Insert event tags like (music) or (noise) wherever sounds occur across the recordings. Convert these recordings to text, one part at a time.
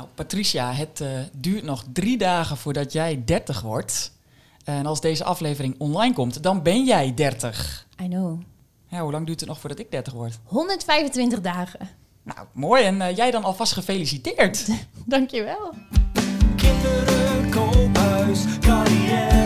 Nou, Patricia, het eh, duurt nog drie dagen voordat jij 30 wordt. En als deze aflevering online komt, dan ben jij 30. I know. Ja, hoe lang duurt het nog voordat ik 30 word? 125 dagen. Nou, mooi. En eh, jij dan alvast gefeliciteerd. (laughs) Dankjewel. Kinderen, koophuis, carrière,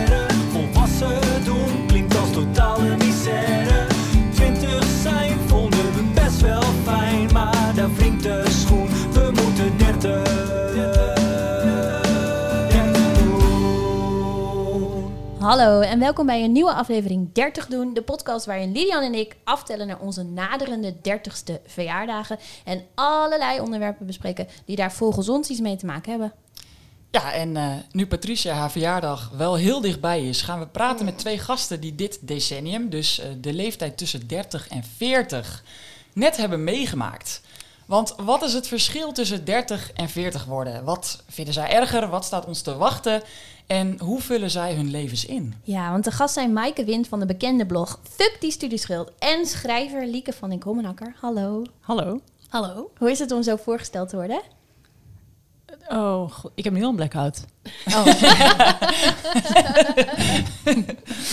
Hallo en welkom bij een nieuwe aflevering 30 doen. De podcast waarin Lilian en ik aftellen naar onze naderende 30ste verjaardagen. En allerlei onderwerpen bespreken die daar volgens ons iets mee te maken hebben. Ja, en eh, nu Patricia haar verjaardag wel heel dichtbij is, gaan we praten met twee gasten die dit decennium, dus eh, de leeftijd tussen 30 en 40, net hebben meegemaakt. Want wat is het verschil tussen 30 en 40 worden? Wat vinden zij erger? Wat staat ons te wachten? En hoe vullen zij hun levens in? Ja, want de gast zijn Maaike Wind van de bekende blog Fuck die studieschuld. En schrijver Lieke van den Kommenakker. Hallo. Hallo. Hallo. Hoe is het om zo voorgesteld te worden? Oh, god, ik heb nu al een blackout. Oh, (laughs) Maakt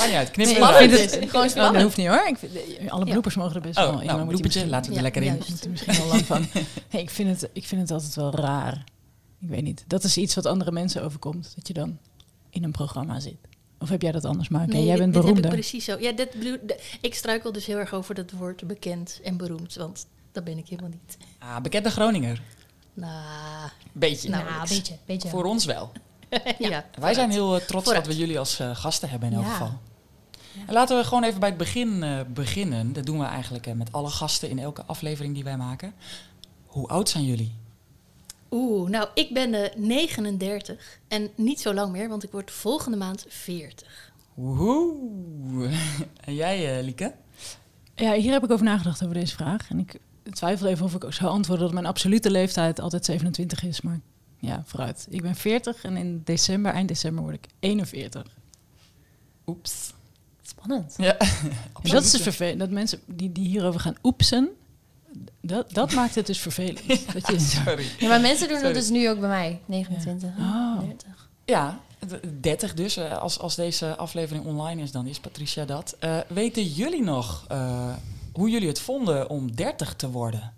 niet uit, knip Nee, het- gewoon Oh, dat hoeft niet hoor. Ik vind, alle bloepers mogen er best wel Oh, in. maar nou, misschien- laten we er Ja, lekker in. juist. er misschien wel lang van. Hey, ik, vind het, ik vind het altijd wel raar. Ik weet niet. Dat is iets wat andere mensen overkomt. Dat je dan in een programma zit. Of heb jij dat anders maken? Nee, jij dit- bent dit heb beroemder. ik precies zo. Ja, dit ik struikel dus heel erg over dat woord bekend en beroemd, want dat ben ik helemaal niet. Ah, bekende Groninger. Nou, Beetje. Nou, nou, beetje, beetje. Voor ons wel. (laughs) ja. Wij zijn heel eh, trots Vooruit. dat we jullie als eh, gasten hebben in elk Ja. geval. En laten we gewoon even bij het begin eh, beginnen. Dat doen we eigenlijk met alle gasten in elke aflevering die wij maken. Hoe oud zijn jullie? Oeh, nou, ik ben de 39 en niet zo lang meer, want ik word volgende maand 40. Woehoe. (laughs) En jij, eh, Lieke? Ja, hier heb ik over nagedacht over deze vraag. En ik twijfel even of ik ook zou antwoorden dat mijn absolute leeftijd altijd 27 is. Maar ja, vooruit. Ik ben 40 en in december, eind december, word ik 41. Oeps. Spannend. Ja, En dat is dus vervelend. Dat mensen die, die hierover gaan oepsen, dat, dat maakt het dus vervelend. (laughs) Dat je, Sorry. Ja, maar mensen doen Sorry. dat dus nu ook bij mij. 29, Oh. 30. Ja, d- 30 dus. Eh, Als, als deze aflevering online is, dan is Patricia dat. Eh, weten jullie nog eh, hoe jullie het vonden om 30 te worden?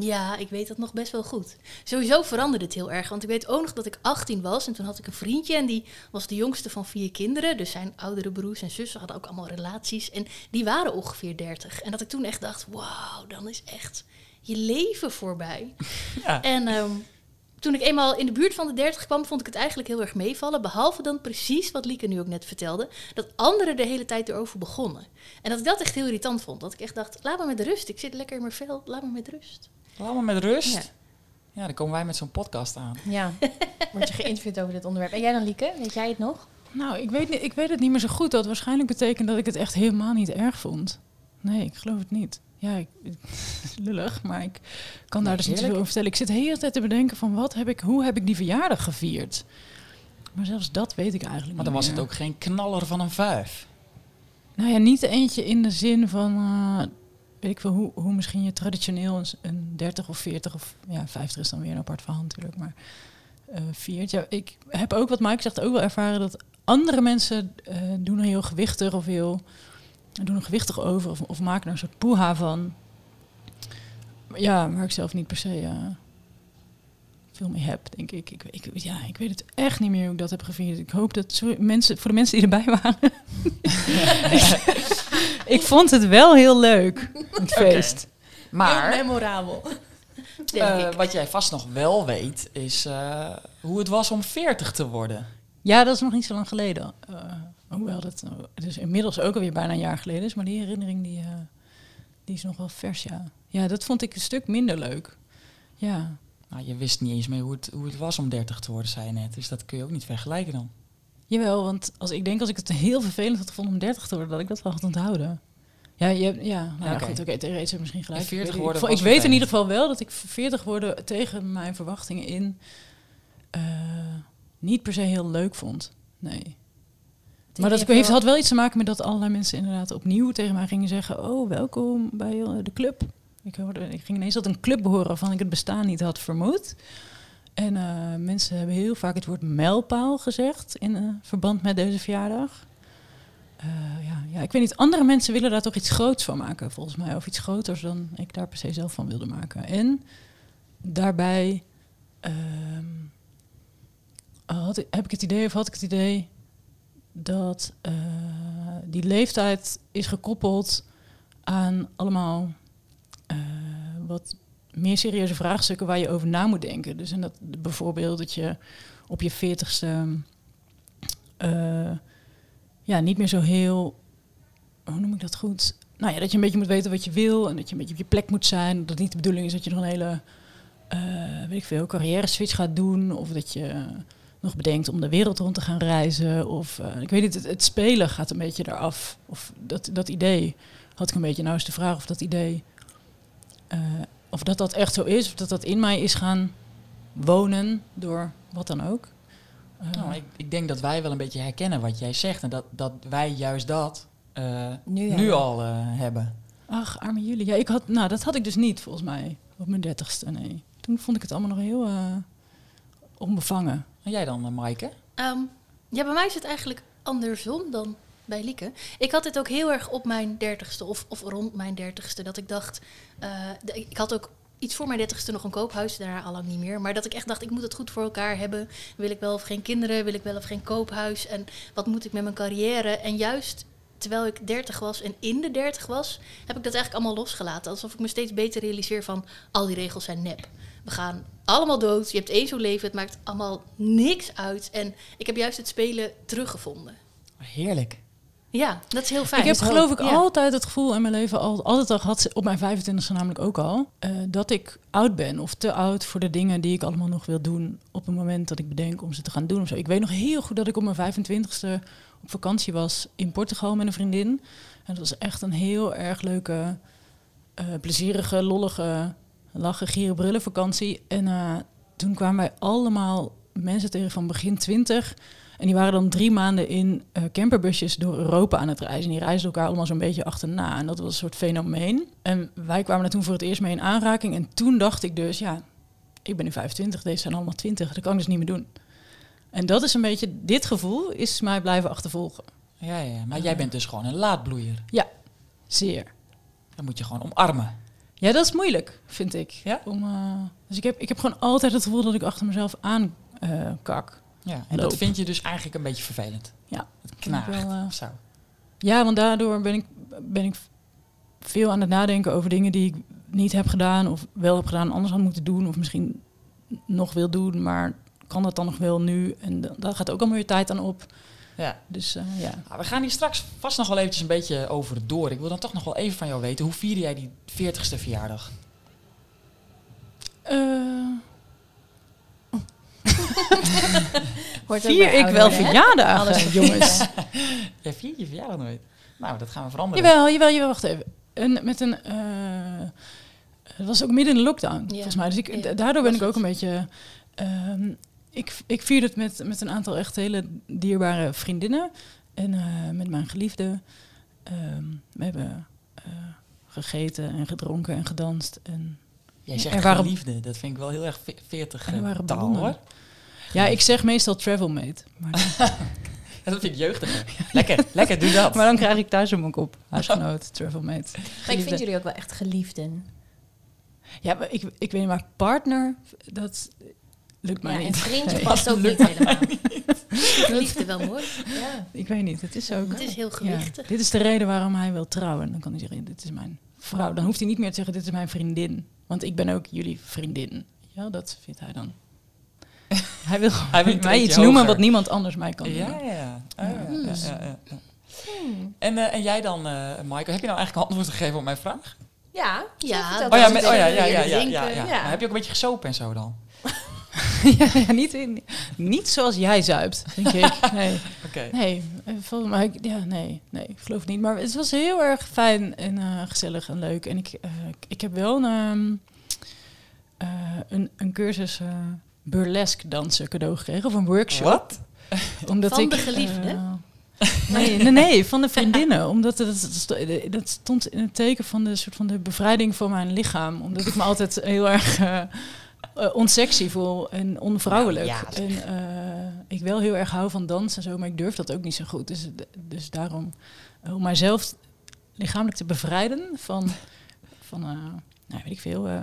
Ja, ik weet dat nog best wel goed. Sowieso veranderde het heel erg. Want ik weet ook nog dat ik 18 was. En toen had ik een vriendje. En die was de jongste van vier kinderen. Dus zijn oudere broers en zussen hadden ook allemaal relaties. En die waren ongeveer 30. En dat ik toen echt dacht: wauw, dan is echt je leven voorbij. (laughs) Ja. En ehm, toen ik eenmaal in de buurt van de 30 kwam, vond ik het eigenlijk heel erg meevallen. Behalve dan precies wat Lieke nu ook net vertelde: dat anderen de hele tijd erover begonnen. En dat ik dat echt heel irritant vond. Dat ik echt dacht: laat me met rust. Ik zit lekker in mijn vel. Laat me met rust. Allemaal met rust. Ja. Ja. dan komen wij met zo'n podcast aan. Ja, (laughs) word je geïnterviewd over dit onderwerp. En jij dan, Lieke? Weet jij het nog? nou, ik weet, niet, ik weet het niet meer zo goed. Dat waarschijnlijk betekent dat ik het echt helemaal niet erg vond. Nee, ik geloof het niet. Ja, ik, (laughs) lullig, maar ik kan daar Nee, dus niet zoveel over vertellen. Ik zit de hele tijd te bedenken van wat heb ik, hoe heb ik die verjaardag gevierd? Maar zelfs dat weet ik eigenlijk Maar dan niet was het ook geen knaller van een vijf. Nou ja, niet eentje in de zin van, eh, weet ik wel, hoe, hoe misschien je traditioneel een, een 30 of 40 of ja, 50 is dan weer een apart verhaal natuurlijk, maar eh viert. Ja, ik heb ook, wat Mike zegt, ook wel ervaren dat andere mensen eh, doen er heel gewichtig of heel, doen er gewichtig over of, of maken er een soort poeha van. Maar Ja, waar ik zelf niet per se eh, veel mee heb, denk ik. Ik, ik. Ja, ik weet het echt niet meer hoe ik dat heb gevierd. Ik hoop dat sorry, mensen, voor de mensen die erbij waren, (laughs) ik vond het wel heel leuk, het feest. Maar memorabel. eh, wat jij vast nog wel weet, is eh, hoe het was om 40 te worden. Ja, dat is nog niet zo lang geleden. Eh, hoewel dat uh, dus inmiddels ook alweer bijna een jaar geleden is. Maar die herinnering die, eh, die is nog wel vers, ja. Ja, dat vond ik een stuk minder leuk. Ja, Nou, je wist niet eens meer hoe het, hoe het was om 30 te worden, zei je net. Dus dat kun je ook niet vergelijken dan. jawel, want als ik denk als ik het heel vervelend had gevonden om 30 te worden, dat ik dat wel had onthouden. Ja, je, hebt- ja, nou ja, goed, oké, ik misschien gelijk. En 40 Ik worden ik, weet in ieder geval wel dat ik 40 worden tegen mijn verwachtingen in eh, niet per se heel leuk vond. Nee. Maar dat heeft, had wel iets te maken met dat allerlei mensen inderdaad opnieuw tegen mij gingen zeggen: Oh, welkom bij eh, de club. Ik, hoorde, ik ging ineens tot een club behoren waarvan ik het bestaan niet had vermoed. En eh, mensen hebben heel vaak het woord mijlpaal gezegd in eh, verband met deze verjaardag. Eh, ja, ja, ik weet niet, andere mensen willen daar toch iets groots van maken, volgens mij. Of iets groters dan ik daar per se zelf van wilde maken. En daarbij ehm, had, heb ik het idee, of had ik het idee, dat die leeftijd is gekoppeld aan allemaal wat meer serieuze vraagstukken waar je over na moet denken. Dus en dat, bijvoorbeeld dat je op je veertigste eh ja, niet meer zo heel, hoe noem ik dat goed? Nou ja, dat je een beetje moet weten wat je wil en dat je een beetje op je plek moet zijn. Dat niet de bedoeling is dat je nog een hele, eh, weet ik veel, carrière switch gaat doen of dat je nog bedenkt om de wereld rond te gaan reizen. Of eh, ik weet niet, het, het spelen gaat een beetje eraf. Of dat, dat idee had ik een beetje. Nou is de vraag of dat idee, eh, of dat dat echt zo is, of dat dat in mij is gaan wonen door wat dan ook. Eh, Nou, ik, ik denk dat wij wel een beetje herkennen wat jij zegt. En dat, dat wij juist dat eh, Nu al eh, hebben. Ach, arme jullie. Ja, ik had, nou, dat had ik dus niet volgens mij op mijn dertigste. Nee. Toen vond ik het allemaal nog heel eh, onbevangen. En jij dan, Maaike? Ehm, ja, bij mij is het eigenlijk andersom dan bij Lieke. Ik had dit ook heel erg op mijn dertigste of, of rond mijn dertigste. Dat ik dacht, eh, ik had ook iets voor mijn dertigste nog een koophuis, daarna al lang niet meer. Maar dat ik echt dacht, ik moet het goed voor elkaar hebben. Wil ik wel of geen kinderen? Wil ik wel of geen koophuis? En wat moet ik met mijn carrière? En juist terwijl ik 30 was en in de 30 was, heb ik dat eigenlijk allemaal losgelaten. Alsof ik me steeds beter realiseer van al die regels zijn nep. We gaan allemaal dood. Je hebt één zo'n leven. Het maakt allemaal niks uit. En ik heb juist het spelen teruggevonden. Heerlijk. Ja, dat is heel fijn. ik heb geloof ik ja. altijd het gevoel in mijn leven, al, altijd al gehad, op mijn 25e namelijk ook al, eh, dat ik oud ben of te oud voor de dingen die ik allemaal nog wil doen op het moment dat ik bedenk om ze te gaan doen. Of zo. Ik weet nog heel goed dat ik op mijn 25e op vakantie was in Portugal met een vriendin. En dat was echt een heel erg leuke, eh, plezierige, lollige, lachen, gieren, brullen vakantie. En eh, toen kwamen wij allemaal mensen tegen van begin 20 en die waren dan drie maanden in eh, camperbusjes door Europa aan het reizen. En die reisden elkaar allemaal zo'n beetje achterna. En dat was een soort fenomeen. En wij kwamen er toen voor het eerst mee in aanraking. En toen dacht ik dus, ja, ik ben nu 25, deze zijn allemaal 20. Dat kan ik dus niet meer doen. En dat is een beetje, dit gevoel is mij blijven achtervolgen. Ja, ja. Maar jij bent dus gewoon een laadbloeier. Zeer. Dat moet je gewoon omarmen. Ja, dat is moeilijk, vind ik. Ja? Om, eh, dus ik heb, ik heb gewoon altijd het gevoel dat ik achter mezelf aan eh, kak. Ja, en Loop. dat vind je dus eigenlijk een beetje vervelend. Ja, Het knaagt wel, eh, zo. Ja, want daardoor ben ik, ben ik veel aan het nadenken over dingen die ik niet heb gedaan of wel heb gedaan, anders had moeten doen of misschien nog wil doen, maar kan dat dan nog wel nu? En da- daar gaat ook allemaal weer tijd aan op. Ja. Dus eh, ja. Nou, we gaan hier straks vast nog wel eventjes een beetje over door. Ik wil dan toch nog wel even van jou weten. Hoe vierde jij die 40ste verjaardag? Eh, (laughs) (laughs) Hoort vier ik wel ouderen, verjaardagen, Alles jongens. (laughs) Jij viert je verjaardag nooit. Nou, dat gaan we veranderen. Jawel, jawel, jawel, wacht even. En met een... eh, het was ook midden in de lockdown, Ja. volgens mij. Dus ik, Ja, da- daardoor ben ik ook een beetje... ehm, ik, ik vierde het met, met een aantal echt hele dierbare vriendinnen. En eh, met mijn geliefde. Ehm, we hebben eh, gegeten en gedronken en gedanst. En, Jij zegt Er waren- liefde. Dat vind ik wel heel erg ve- 40 en er waren taal hoor. Ja, ik zeg meestal travelmate. Maar, (laughs) Ja, dat vind ik jeugdiger. (laughs) lekker, lekker, doe dat. maar dan krijg ik thuis een op. Huisgenoot, (laughs) travelmate. Maar ik vind jullie ook wel echt geliefden. Ja, maar ik, ik weet niet, maar partner, dat lukt mij Ja, en niet. vriendje Nee. past ook niet helemaal. Liefde wel mooi. Ja. Ik weet niet, het is ook... Het is heel Ja, gewichtig. dit is de reden waarom hij wil trouwen. Dan kan hij zeggen, dit is mijn vrouw. Dan hoeft hij niet meer te zeggen, dit is mijn vriendin. Want ik ben ook jullie vriendin. Ja, dat vindt hij dan. Hij wil Hij (laughs) mij iets noemen hoger. wat niemand anders mij kan noemen. ja. Ah, ja, Ja. ja, ja, ja, ja. En, eh, en jij dan, eh Michael, heb je nou eigenlijk een antwoord gegeven op mijn vraag? Ja, Ja, Oh ja, met, oh ja, ja, ja, ja, ja, ja. Ja. Maar heb je ook een beetje gesopen en zo dan? (laughs) ja, ja, niet, in, niet zoals jij zuipt, denk ik. (laughs) Nee, Oké. nee, eh, volgens mij, ja, nee, nee, ik geloof het niet. Maar het was heel erg fijn en eh, gezellig en leuk. En ik, eh, ik- ik heb wel een, ehm, eh, een, een cursus eh, burlesque dansen cadeau gekregen, of een workshop. Wat? (laughs) Omdat Van ik, de geliefde? eh, (laughs) nee, nee, nee, van de vriendinnen. (laughs) Omdat het, dat, sto- dat stond in het teken van de soort van de bevrijding van mijn lichaam. Omdat ik me altijd heel erg eh, eh, onsexy voel en onvrouwelijk. Ja, ja. En eh, ik wel heel erg hou van dans en zo, maar ik durf dat ook niet zo goed. Dus, dus daarom, eh, om mijzelf lichamelijk te bevrijden van, van eh, nou, weet ik veel, eh,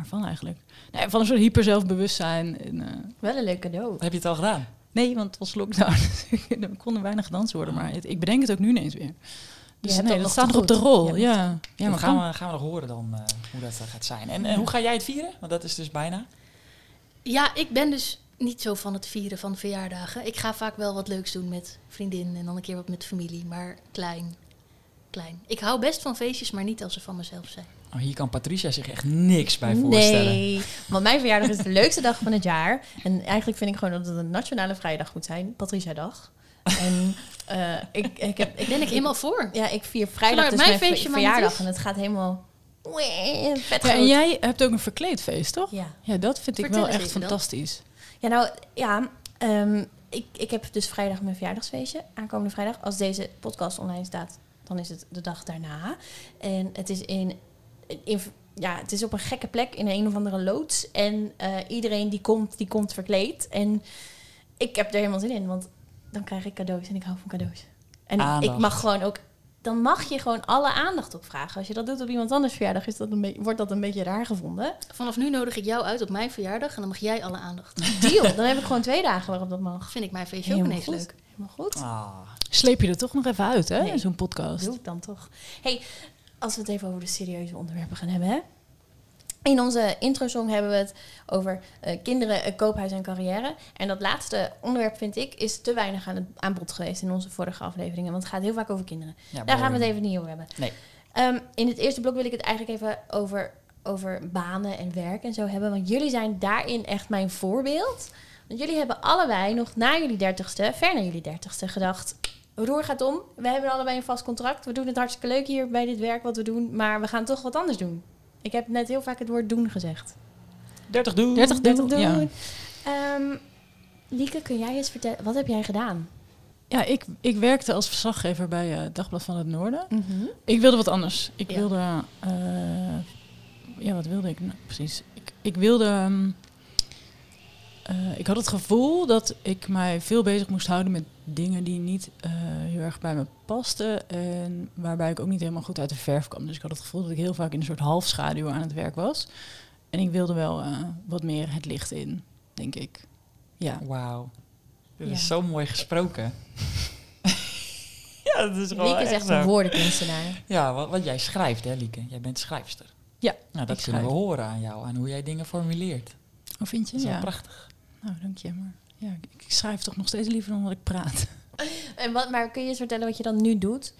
waarvan eigenlijk? Nee, van een soort hyper zelfbewustzijn. En, eh, Wel een leuk cadeau. Heb je het al gedaan? nee, want het was lockdown. (laughs) er konden weinig gedanst worden, maar het- ik bedenk het ook nu ineens weer. Dus nee, dat staat nog op de rol. Ja, Ja, maar gaan, we, gaan we nog horen dan eh, hoe dat gaat zijn. En eh, hoe ga jij het vieren? Want dat is dus bijna. Ja, ik ben dus niet zo van het vieren van verjaardagen. Ik ga vaak wel wat leuks doen met vriendin en dan een keer wat met familie, maar klein. Klein. Ik hou best van feestjes, maar niet als ze van mezelf zijn. Oh, hier kan Patricia zich echt niks bij voorstellen. Nee, want mijn verjaardag is de leukste dag van het jaar. En eigenlijk vind ik gewoon dat het een nationale vrijdag moet zijn. Patricia Dag. En eh, ik, ik, heb, ik Ben ik helemaal voor. Ja, ik vier vrijdag dus het mijn mijn verjaardag. En het gaat helemaal... Vet Ja, en jij hebt ook een verkleedfeest, toch? Ja. Ja, dat vind ik Vertel wel echt dan. fantastisch. Ja, nou, ja. ehm, ik, ik heb dus vrijdag mijn verjaardagsfeestje. Aankomende vrijdag. Als deze podcast online staat, dan is het de dag daarna. En het is in... in ja, het is op een gekke plek in een of andere loods. En eh, iedereen die komt, die komt verkleed. En ik heb er helemaal zin in, want dan krijg ik cadeaus en ik hou van cadeaus. En Aandacht. ik mag gewoon ook... Dan mag je gewoon alle aandacht opvragen. Als je dat doet op iemand anders verjaardag, is dat een wordt dat een beetje raar gevonden. Vanaf nu nodig ik jou uit op mijn verjaardag en dan mag jij alle aandacht. (laughs) Deal. Dan heb ik gewoon twee dagen waarop dat mag. Vind ik mijn feestje ook Helemaal ineens goed. leuk. Helemaal goed. Ah, Sleep je er toch nog even uit, hè? Nee. Zo'n podcast. Doe ik dan toch. hey, als we het even over de serieuze onderwerpen gaan hebben, hè? In onze introsong hebben we het over eh, kinderen, eh, koophuis en carrière. En dat laatste onderwerp, vind ik, is te weinig aan, het, aan bod geweest in onze vorige afleveringen. Want het gaat heel vaak over kinderen. ja, Daar gaan we het even niet over hebben. Nee. Ehm, in het eerste blok wil ik het eigenlijk even over, over banen en werk en zo hebben. Want jullie zijn daarin echt mijn voorbeeld. Want jullie hebben allebei nog na jullie dertigste, ver na jullie dertigste, gedacht... Roer gaat om. We hebben allebei een vast contract. We doen het hartstikke leuk hier bij dit werk wat we doen. Maar we gaan toch wat anders doen. Ik heb net heel vaak het woord doen gezegd. 30 doen. 30 30 doen. doen. Ja. Ehm, Lieke, kun jij eens vertellen... Wat heb jij gedaan? Ja, ik, ik werkte als verslaggever bij eh Dagblad van het Noorden. Mhm. Ik wilde wat anders. Ik Ja. wilde... eh, ja, wat wilde ik nou precies? Ik, ik wilde... ehm, eh, ik had het gevoel dat ik mij veel bezig moest houden met dingen die niet eh, heel erg bij me pasten. En waarbij ik ook niet helemaal goed uit de verf kwam. Dus ik had het gevoel dat ik heel vaak in een soort halfschaduw aan het werk was. En ik wilde wel eh, wat meer het licht in, denk ik. Ja. Wauw. Dit Ja. is zo mooi gesproken. (laughs) ja, dat is gewoon Lieke is echt een woordenkunstenaar. Ja, wat, wat jij schrijft, hè, Lieke. Jij bent schrijfster. Ja, Nou, dat ik kunnen we horen aan jou, aan hoe jij dingen formuleert. Hoe vind je? Dat is wel Ja. prachtig. Nou, dank je. Maar ja, ik- schrijf toch nog steeds liever dan dat ik praat. (laughs) En wat, maar kun je eens vertellen wat je dan nu doet?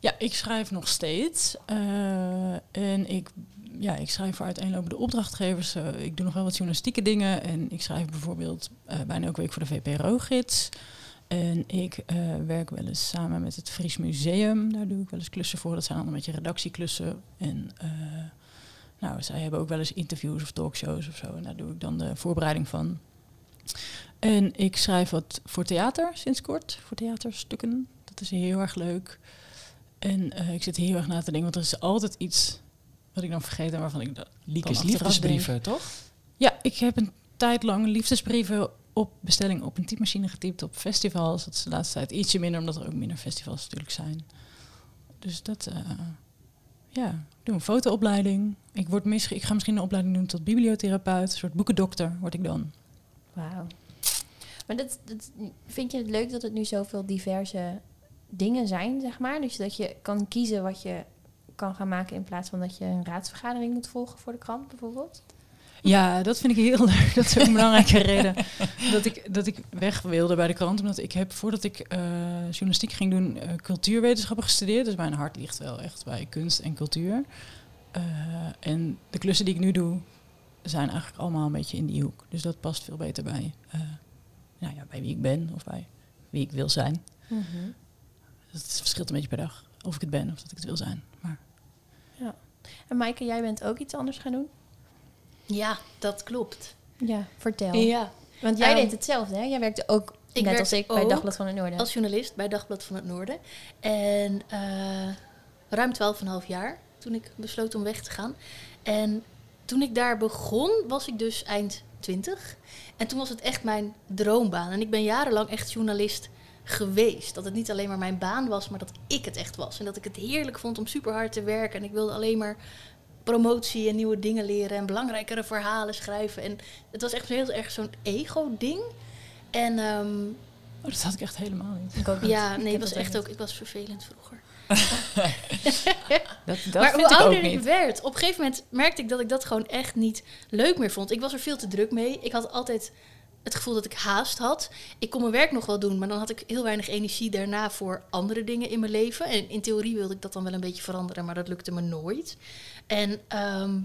Ja, ik schrijf nog steeds. Eh, en ik, ja, ik schrijf voor uiteenlopende opdrachtgevers. Eh, ik doe nog wel wat journalistieke dingen. En ik schrijf bijvoorbeeld eh, bijna elke week voor de VPRO-gids. En ik werk wel eens samen met het Fries Museum. Daar doe ik wel eens klussen voor. Dat zijn allemaal een beetje redactieklussen. En nou, zij hebben ook wel eens interviews of talkshows of zo. En daar doe ik dan de voorbereiding van. En ik schrijf wat voor theater sinds kort. Voor theaterstukken. Dat is heel erg leuk. En eh, ik zit heel erg na te denken, want er is altijd iets wat ik dan vergeet en waarvan ik dat. Lieke's liefdesbrieven, toch? Ja, ik heb een tijd lang liefdesbrieven op bestelling op een typemachine getypt op festivals. Dat is de laatste tijd ietsje minder, omdat er ook minder festivals natuurlijk zijn. Dus dat, eh, ja, ik doe een fotoopleiding. Ik, word misschien, ik ga misschien een opleiding doen tot bibliotherapeut, een soort boekendokter word ik dan. Wauw. Maar dat, vind je het leuk dat het nu zoveel diverse dingen zijn, zeg maar? Dus dat je kan kiezen wat je kan gaan maken in plaats van dat je een raadsvergadering moet volgen voor de krant bijvoorbeeld? Ja, dat vind ik heel (laughs) leuk. Dat is ook een belangrijke reden dat ik, dat ik weg wilde bij de krant. Omdat ik heb, voordat ik eh, journalistiek ging doen, eh, cultuurwetenschappen gestudeerd. Dus mijn hart ligt wel echt bij kunst en cultuur. Eh, en de klussen die ik nu doe, zijn eigenlijk allemaal een beetje in die hoek. Dus dat past veel beter bij, nou ja, bij wie ik ben of bij wie ik wil zijn. Dus het verschilt een beetje per dag of ik het ben of dat ik het wil zijn. Maar En Maaike, jij bent ook iets anders gaan doen? Ja, dat klopt. Ja, vertel. Ja. Want jij Ehm, deed hetzelfde, hè? Jij werkte ook, ik net als ik, bij Dagblad van het Noorden. Als journalist bij Dagblad van het Noorden. En eh ruim 12,5 jaar toen ik besloot om weg te gaan. En toen ik daar begon, was ik dus eind 20. En toen was het echt mijn droombaan. En ik ben jarenlang echt journalist geweest. Dat het niet alleen maar mijn baan was, maar dat ik het echt was. En dat ik het heerlijk vond om super hard te werken. En ik wilde alleen maar promotie en nieuwe dingen leren en belangrijkere verhalen schrijven. En het was echt heel erg zo'n ego-ding. En ehm, Oh, dat had ik echt helemaal niet. Ik ook niet. ja, Ik nee, het was echt niet. ook, ik was vervelend vroeger. (laughs) Dat, dat maar hoe ouder ik werd, op een gegeven moment merkte ik dat ik dat gewoon echt niet leuk meer vond. Ik was er veel te druk mee. Ik had altijd het gevoel dat ik haast had. Ik kon mijn werk nog wel doen, maar dan had ik heel weinig energie daarna voor andere dingen in mijn leven. En in theorie wilde ik dat dan wel een beetje veranderen, maar dat lukte me nooit. En ehm,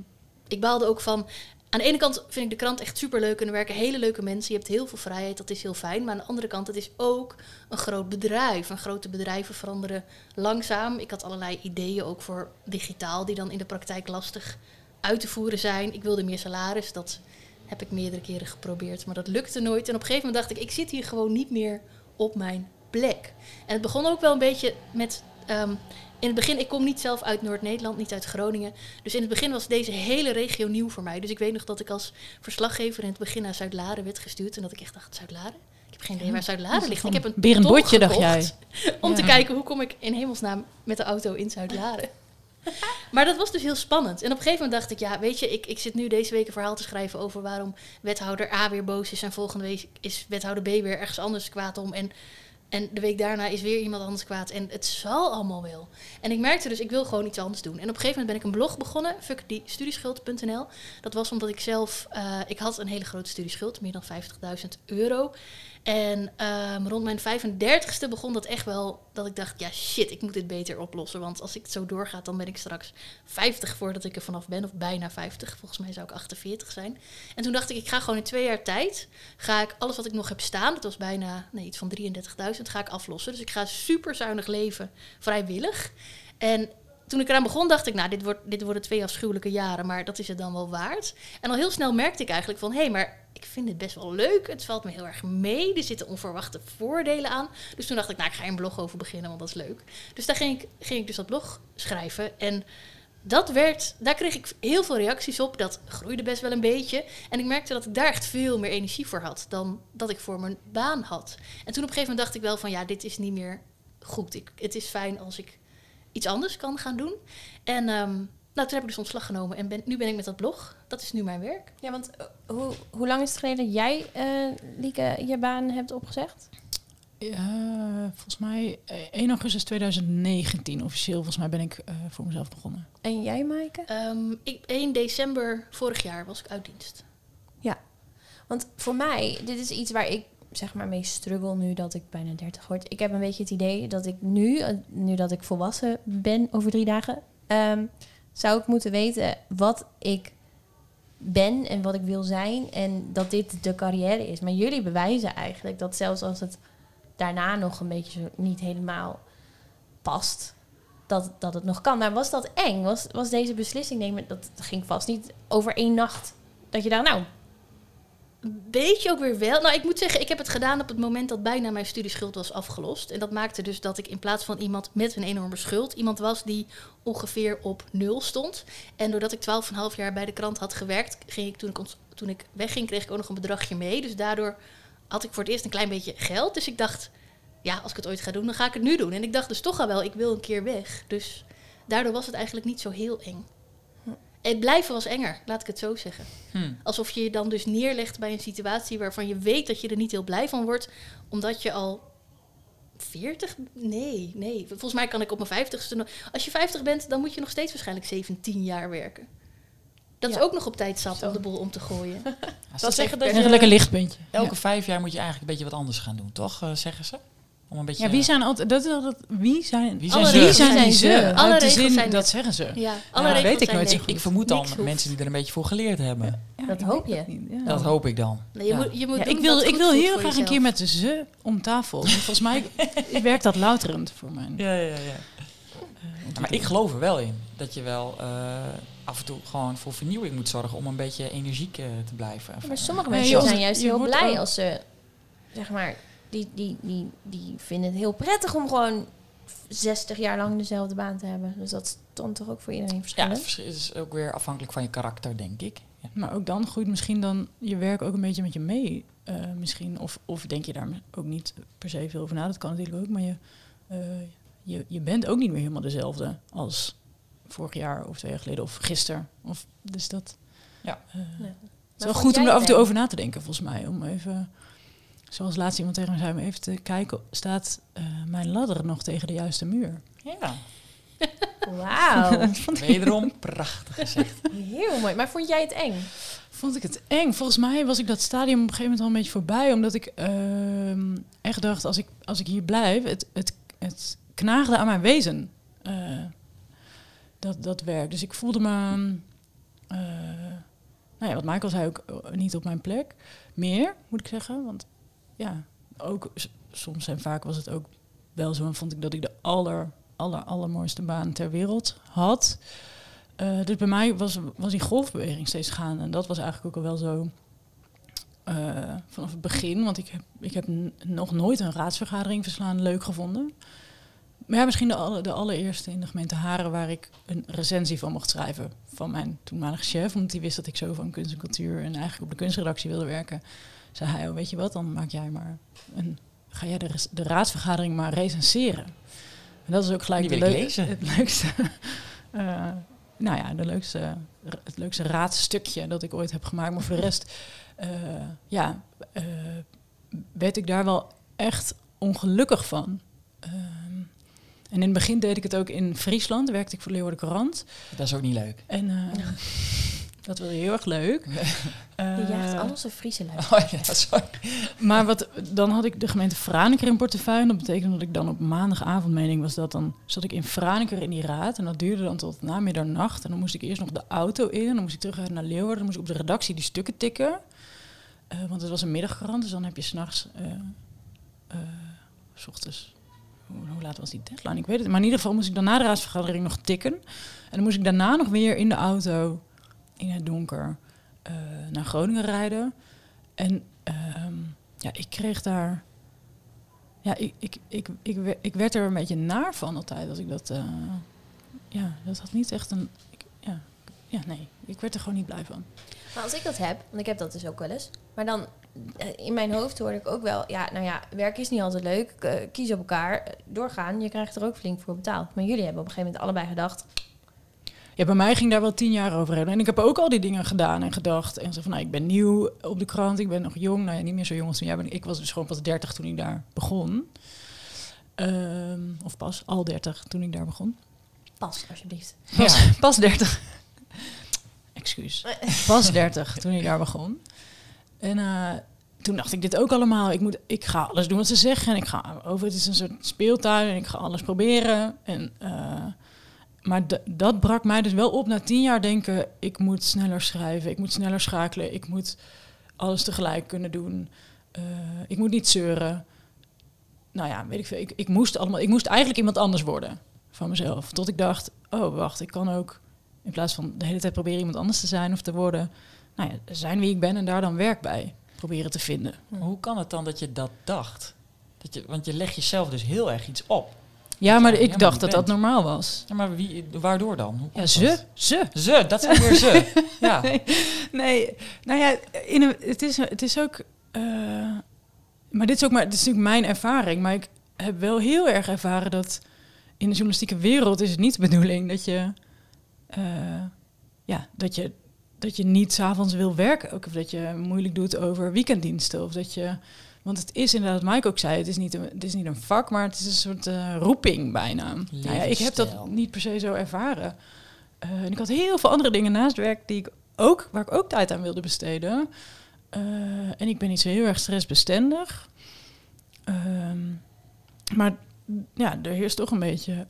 ik baalde ook van. Aan de ene kant vind ik de krant echt superleuk en er werken hele leuke mensen. Je hebt heel veel vrijheid, dat is heel fijn. Maar aan de andere kant, het is ook een groot bedrijf. En grote bedrijven veranderen langzaam. Ik had allerlei ideeën ook voor digitaal, die dan in de praktijk lastig uit te voeren zijn. Ik wilde meer salaris, dat heb ik meerdere keren geprobeerd, maar dat lukte nooit. En op een gegeven moment dacht ik, ik zit hier gewoon niet meer op mijn plek. En het begon ook wel een beetje met... ehm, in het begin, ik kom niet zelf uit Noord-Nederland, niet uit Groningen. Dus in het begin was deze hele regio nieuw voor mij. Dus ik weet nog dat ik als verslaggever in het begin naar Zuid-Laren werd gestuurd. En dat ik echt dacht, Zuid-Laren? Ik heb geen idee waar Zuid-Laren ligt. Ik heb een Berenbotje, ton dacht jij. (laughs) Om te kijken, hoe kom ik in hemelsnaam met de auto in Zuid-Laren? (laughs) Maar dat was dus heel spannend. En op een gegeven moment dacht ik, ja, weet je, ik, ik zit nu deze week een verhaal te schrijven over waarom wethouder A weer boos is en volgende week is wethouder B weer ergens anders kwaad om. En, en de week daarna is weer iemand anders kwaad. En het zal allemaal wel. En ik merkte dus, ik wil gewoon iets anders doen. En op een gegeven moment ben ik een blog begonnen, fuckdiestudieschuld.nl. Dat was omdat ik zelf, eh, ik had een hele grote studieschuld, meer dan 50.000 euro. En ehm, rond mijn 35ste begon dat echt wel dat ik dacht, ja shit, ik moet dit beter oplossen. Want als ik het zo doorgaat, dan ben ik straks 50 voordat ik er vanaf ben. Of bijna 50. Volgens mij zou ik 48 zijn. En toen dacht ik, ik ga gewoon in twee jaar tijd, ga ik alles wat ik nog heb staan, dat was bijna nee, iets van 33.000, ga ik aflossen. Dus ik ga super zuinig leven, vrijwillig. En toen ik eraan begon, dacht ik, nou, dit, wordt, dit worden twee afschuwelijke jaren, maar dat is het dan wel waard. En al heel snel merkte ik eigenlijk van, hé, hey, maar ik vind dit best wel leuk. Het valt me heel erg mee. Er zitten onverwachte voordelen aan. Dus toen dacht ik, nou, ik ga er een blog over beginnen, want dat is leuk. Dus daar ging ik, ging ik dus dat blog schrijven. En dat werd, daar kreeg ik heel veel reacties op. Dat groeide best wel een beetje. En ik merkte dat ik daar echt veel meer energie voor had dan dat ik voor mijn baan had. En toen op een gegeven moment dacht ik wel van, ja, dit is niet meer goed. Ik, het is fijn als ik iets anders kan gaan doen. En ehm, nou, toen heb ik dus ontslag genomen en ben, nu ben ik met dat blog. Dat is nu mijn werk. Ja, want eh, hoe, hoe lang is het geleden dat jij, eh, Lieke, je baan hebt opgezegd? Ja, volgens mij eh, 1 augustus 2019 officieel. Volgens mij ben ik eh, voor mezelf begonnen. En jij, Maaike? Ehm, ik, 1 december vorig jaar was ik uit dienst. Want voor mij, dit is iets waar ik zeg maar mee struggle nu dat ik bijna 30 word. Ik heb een beetje het idee dat ik nu, eh, nu dat ik volwassen ben over drie dagen, ehm, zou ik moeten weten wat ik ben en wat ik wil zijn en dat dit de carrière is. Maar jullie bewijzen eigenlijk dat zelfs als het daarna nog een beetje niet helemaal past, dat, dat het nog kan. Maar was dat eng? Was, was deze beslissing nemen, dat ging vast niet over één nacht. Dat je daar, nou, Een beetje ook weer wel. Nou, ik moet zeggen, ik heb het gedaan op het moment dat bijna mijn studieschuld was afgelost. En dat maakte dus dat ik in plaats van iemand met een enorme schuld, iemand was die ongeveer op nul stond. En doordat ik 12,5 jaar bij de krant had gewerkt, ging ik toen ik, toen ik wegging, kreeg ik ook nog een bedragje mee. Dus daardoor had ik voor het eerst een klein beetje geld. Dus ik dacht, ja, als ik het ooit ga doen, dan ga ik het nu doen. En ik dacht dus toch al wel, ik wil een keer weg. Dus daardoor was het eigenlijk niet zo heel eng. Het blijven was enger, laat ik het zo zeggen. Hm. Alsof je je dan dus neerlegt bij een situatie waarvan je weet dat je er niet heel blij van wordt, omdat je al 40? Nee, nee. Volgens mij kan ik op mijn 50ste. nog- Als je 50 bent, dan moet je nog steeds waarschijnlijk 17 jaar werken. Dat is ook nog op tijd zat Zo. om de boel om te gooien. (laughs) Dat zeggen is dat Echt een lekker je lichtpuntje. elke Ja. vijf jaar moet je eigenlijk een beetje wat anders gaan doen, toch? eh, zeggen ze? Om een beetje... Ja, wie zijn altijd... Dat, is altijd wie zijn, Wie Alle zijn ze? wie zijn ze. ze? Alle Uit de regels zin, zijn dat zeggen ze. Ja, alle Ja, regels weet ik zijn nooit Ik vermoed dan Niks mensen die er een beetje voor geleerd hebben. Ja, Dat hoop je. ja. Dat hoop ik dan. Nee, je Ja. moet, je moet ik wil, ik wil heel graag een keer met ze om tafel. Want (laughs) volgens mij werkt dat louterend voor mij. Ja, ja, ja. Ja, maar ik geloof er wel in dat je wel eh, af en toe gewoon voor vernieuwing moet zorgen om een beetje energiek eh, te blijven. Maar sommige mensen zijn juist heel blij als ze, zeg maar, die, die, die, die vinden het heel prettig om gewoon 60 jaar lang dezelfde baan te hebben. Dus dat is dan toch ook voor iedereen Ja, verschillend. het verschil is ook weer afhankelijk van je karakter, denk ik. Ja. Maar ook dan groeit misschien dan je werk ook een beetje met je mee. eh, misschien. Of, of denk je daar ook niet per se veel over na. Dat kan natuurlijk ook. Maar je, eh, je, je bent ook niet meer helemaal dezelfde als vorig jaar of twee jaar geleden of gisteren. Of, dus dat Ja. eh, Ja. het is wel goed om er af en toe het over na te denken, volgens mij. Om even, zoals laatst iemand tegen me zei, om even te kijken, staat eh, mijn ladder nog tegen de juiste muur? ja, Wauw, (laughs) wederom prachtig gezegd. heel mooi. Maar vond jij het eng? vond ik het eng. Volgens mij was ik dat stadium op een gegeven moment al een beetje voorbij. Omdat ik ehm, echt dacht, als ik, als ik hier blijf, het, het, het knaagde aan mijn wezen. eh, dat, dat werk. Dus ik voelde me, eh, nou ja, wat Michael zei ook, niet op mijn plek. Meer, moet ik zeggen. Want ja, ook soms en vaak was het ook wel zo. En vond ik dat ik de aller, aller, allermooiste baan ter wereld had. Eh, dus bij mij was, was die golfbeweging steeds gaande. En dat was eigenlijk ook al wel zo eh, vanaf het begin. Want ik heb, ik heb nog nooit een raadsvergadering verslaan leuk gevonden. Maar misschien de, de allereerste in de gemeente Haren... waar ik een recensie van mocht schrijven van mijn toenmalige chef. Omdat hij wist dat ik zo van kunst en cultuur... en eigenlijk op de kunstredactie wilde werken. Zei hij, oh, weet je wat, dan maak jij maar een... ga jij de, de raadsvergadering maar recenseren. En dat is ook gelijk de het leukste... (laughs) eh, nou ja, de leukste, het leukste raadstukje dat ik ooit heb gemaakt. Maar voor de rest, eh, ja, eh, werd ik daar wel echt ongelukkig van. Ehm, en in het begin deed ik het ook in Friesland, werkte ik voor Leeuwarden Courant. Dat is ook niet leuk. En eh, (laughs) dat was heel erg leuk. (laughs) Je jaagt Eh, al onze Friese. (laughs) Oh ja, sorry. maar wat, dan had ik de gemeente Franeker in portefeuille. Dat betekende dat ik dan op maandagavond, mening was dat, dan zat ik in Franeker in die raad. En dat duurde dan tot na middernacht. En dan moest ik eerst nog de auto in. En dan moest ik terug naar Leeuwarden. Dan moest ik op de redactie die stukken tikken. Eh, want het was een middagkrant, dus dan heb je s'nachts, s ochtends, hoe, hoe laat was die deadline? Ik weet het. Maar in ieder geval moest ik dan na de raadsvergadering nog tikken. En dan moest ik daarna nog weer in de auto, in het donker, eh, naar Groningen rijden. En ehm, ja, ik kreeg daar. Ja, ik, ik, ik, ik, ik werd er een beetje naar van altijd. Dat ik dat. eh, ja, dat had niet echt een. Ik, ja, ja, nee. Ik werd er gewoon niet blij van. Maar als ik dat heb, want ik heb dat dus ook wel eens. Maar dan eh, in mijn hoofd hoorde ik ook wel, ja, nou ja, werk is niet altijd leuk. kies op elkaar, doorgaan. Je krijgt er ook flink voor betaald. Maar jullie hebben op een gegeven moment allebei gedacht, Ja, bij mij ging daar wel tien jaar overheen. En ik heb ook al die dingen gedaan en gedacht. En zo van, nou, ik ben nieuw op de krant. Ik ben nog jong. Nou ja, niet meer zo jong als toen jij bent. Ik was dus gewoon pas 30 toen ik daar begon. Ehm, of pas, al 30 toen ik daar begon. pas alsjeblieft. Pas, pas 30. Excuus. (laughs) Pas 30 toen ik daar begon. En eh, toen dacht ik dit ook allemaal. Ik, moet, ik ga alles doen wat ze zeggen. En ik ga over. Het is een soort speeltuin. En ik ga alles proberen. En, eh, maar dat brak mij dus wel op na tien jaar denken. Ik moet sneller schrijven. Ik moet sneller schakelen. Ik moet alles tegelijk kunnen doen. Eh, ik moet niet zeuren. Nou ja, weet ik veel. Ik, ik, moest allemaal, ik moest eigenlijk iemand anders worden van mezelf. Tot ik dacht, oh wacht, ik kan ook in plaats van de hele tijd proberen iemand anders te zijn of te worden, nou ja, zijn wie ik ben en daar dan werk bij proberen te vinden. Hoe kan het dan dat je dat dacht? Dat je, want je legt jezelf dus heel erg iets op. Ja, maar ik dacht dat dat normaal was. Ja, maar wie, waardoor dan? Ja, ze, dat? ze. Ze, dat zijn (laughs) weer ze. Ja. Nee, nee, nou ja, in een, het, is, het is ook. eh, maar dit is ook maar, dit is natuurlijk mijn ervaring. Maar ik heb wel heel erg ervaren dat in de journalistieke wereld is het niet de bedoeling dat je, eh, ja, dat je, dat je niet s'avonds wil werken. Ook of dat je moeilijk doet over weekenddiensten. Of dat je, want het is inderdaad, wat Mike ook zei, het is niet een, het is niet een vak, maar het is een soort eh, roeping bijna. Nou ja, ik heb dat niet per se zo ervaren. Eh, en ik had heel veel andere dingen naast werk die ik ook, waar ik ook tijd aan wilde besteden. Eh, en ik ben niet zo heel erg stressbestendig. Ehm, maar ja, er heerst toch een beetje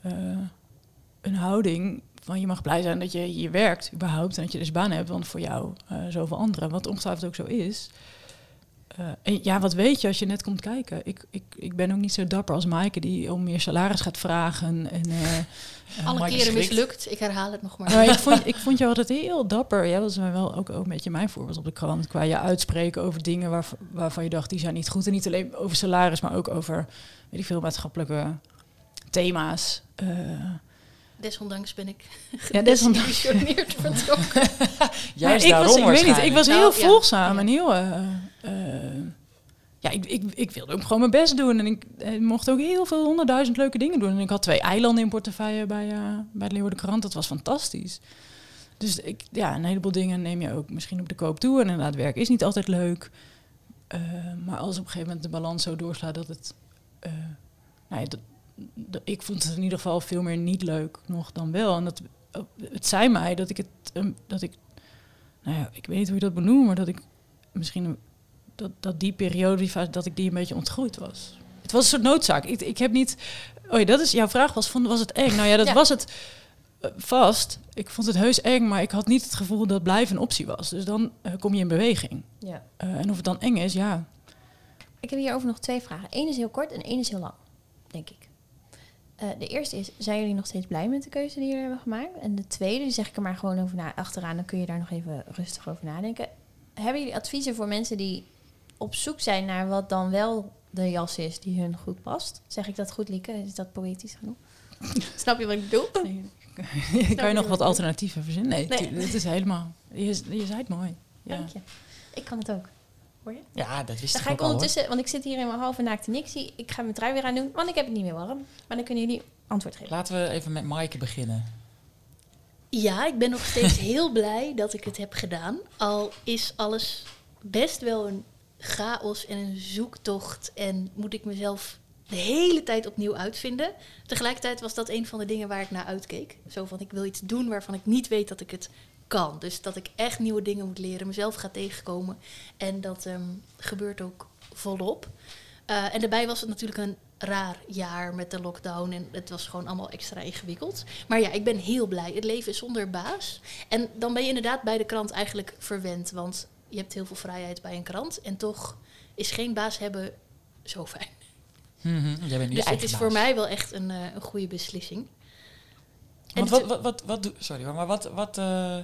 een houding van je mag blij zijn dat je hier werkt überhaupt en dat je dus baan hebt, want voor jou zoveel anderen, wat ongetwijfeld ook zo is. En ja, wat weet je als je net komt kijken? Ik, ik, ik ben ook niet zo dapper als Maaike die om meer salaris gaat vragen. En, eh, eh, Alle keren mislukt. Ik herhaal het nog maar. maar ik vond, ik vond je altijd heel dapper. Jij was wel ook, ook een beetje mijn voorbeeld op de krant. Qua je uitspreken over dingen waarvan, waarvan je dacht, die zijn niet goed. En niet alleen over salaris, maar ook over, weet ik veel, maatschappelijke thema's. Desondanks ben ik ja, (laughs) desondanks. gedesillusioneerd vertrokken. (laughs) Juist ik was, daarom ik weet niet, ik was heel Nou, volgzaam Ja. en heel... eh, eh, ja, ik, ik, ik wilde ook gewoon mijn best doen. En ik eh, mocht ook heel veel honderdduizend leuke dingen doen. En ik had twee eilanden in portefeuille bij, eh bij de Leeuwarden Krant. Dat was fantastisch. Dus ik, ja, een heleboel dingen neem je ook misschien op de koop toe. En inderdaad, werk is niet altijd leuk. Eh, maar als op een gegeven moment de balans zo doorslaat dat het... eh, nou ja, dat- ik vond het in ieder geval veel meer niet leuk nog dan wel. En dat, het zei mij dat ik het... ehm, dat ik, nou ja, ik weet niet hoe je dat benoemt, maar dat ik misschien... Dat, dat die periode, die fase, dat ik die een beetje ontgroeid was. Het was een soort noodzaak. Ik, ik heb niet... Oh ja, dat is... Jouw vraag was van, was het eng? Nou ja, dat Ja. was het eh, vast. Ik vond het heus eng, maar ik had niet het gevoel dat blijven een optie was. Dus dan eh, kom je in beweging. Ja. Eh, en of het dan eng is, ja. Ik heb hierover nog twee vragen. Eén is heel kort en één is heel lang, denk ik. Eh, de eerste is, zijn jullie nog steeds blij met de keuze die jullie hebben gemaakt? En de tweede, die zeg ik er maar gewoon over na, achteraan, dan kun je daar nog even rustig over nadenken. Hebben jullie adviezen voor mensen die op zoek zijn naar wat dan wel de jas is die hun goed past? Zeg ik dat goed, Lieke? Is dat poëtisch genoeg? (laughs) Snap je wat ik bedoel? (laughs) kan je nog wat alternatieven verzinnen? Nee, Nee. het is helemaal... Je, je zei het mooi. Ja. Dank je. Ik kan het ook. Hoor je? Ja, dat wist Dan ik ga ik al. ondertussen, want ik zit hier in mijn halve naakte nixie. Ik ga mijn trui weer aan doen, want ik heb het niet meer warm. Maar dan kunnen jullie antwoord geven. Laten we even met Maaike beginnen. Ja, ik ben nog steeds (laughs) heel blij dat ik het heb gedaan. Al is alles best wel een chaos en een zoektocht. En moet ik mezelf de hele tijd opnieuw uitvinden. Tegelijkertijd was dat een van de dingen waar ik naar uitkeek. Zo van, ik wil iets doen waarvan ik niet weet dat ik het kan. Dus dat ik echt nieuwe dingen moet leren, mezelf ga tegenkomen. En dat ehm, gebeurt ook volop. Eh, en daarbij was het natuurlijk een raar jaar met de lockdown. En het was gewoon allemaal extra ingewikkeld. Maar ja, ik ben heel blij. Het leven is zonder baas. En dan ben je inderdaad bij de krant eigenlijk verwend. Want je hebt heel veel vrijheid bij een krant. En toch is geen baas hebben zo fijn. Mhm, Jij bent nu Dus het is baas. voor mij wel echt een, eh, een goede beslissing. En wat, wat, wat, sorry, maar wat, wat eh,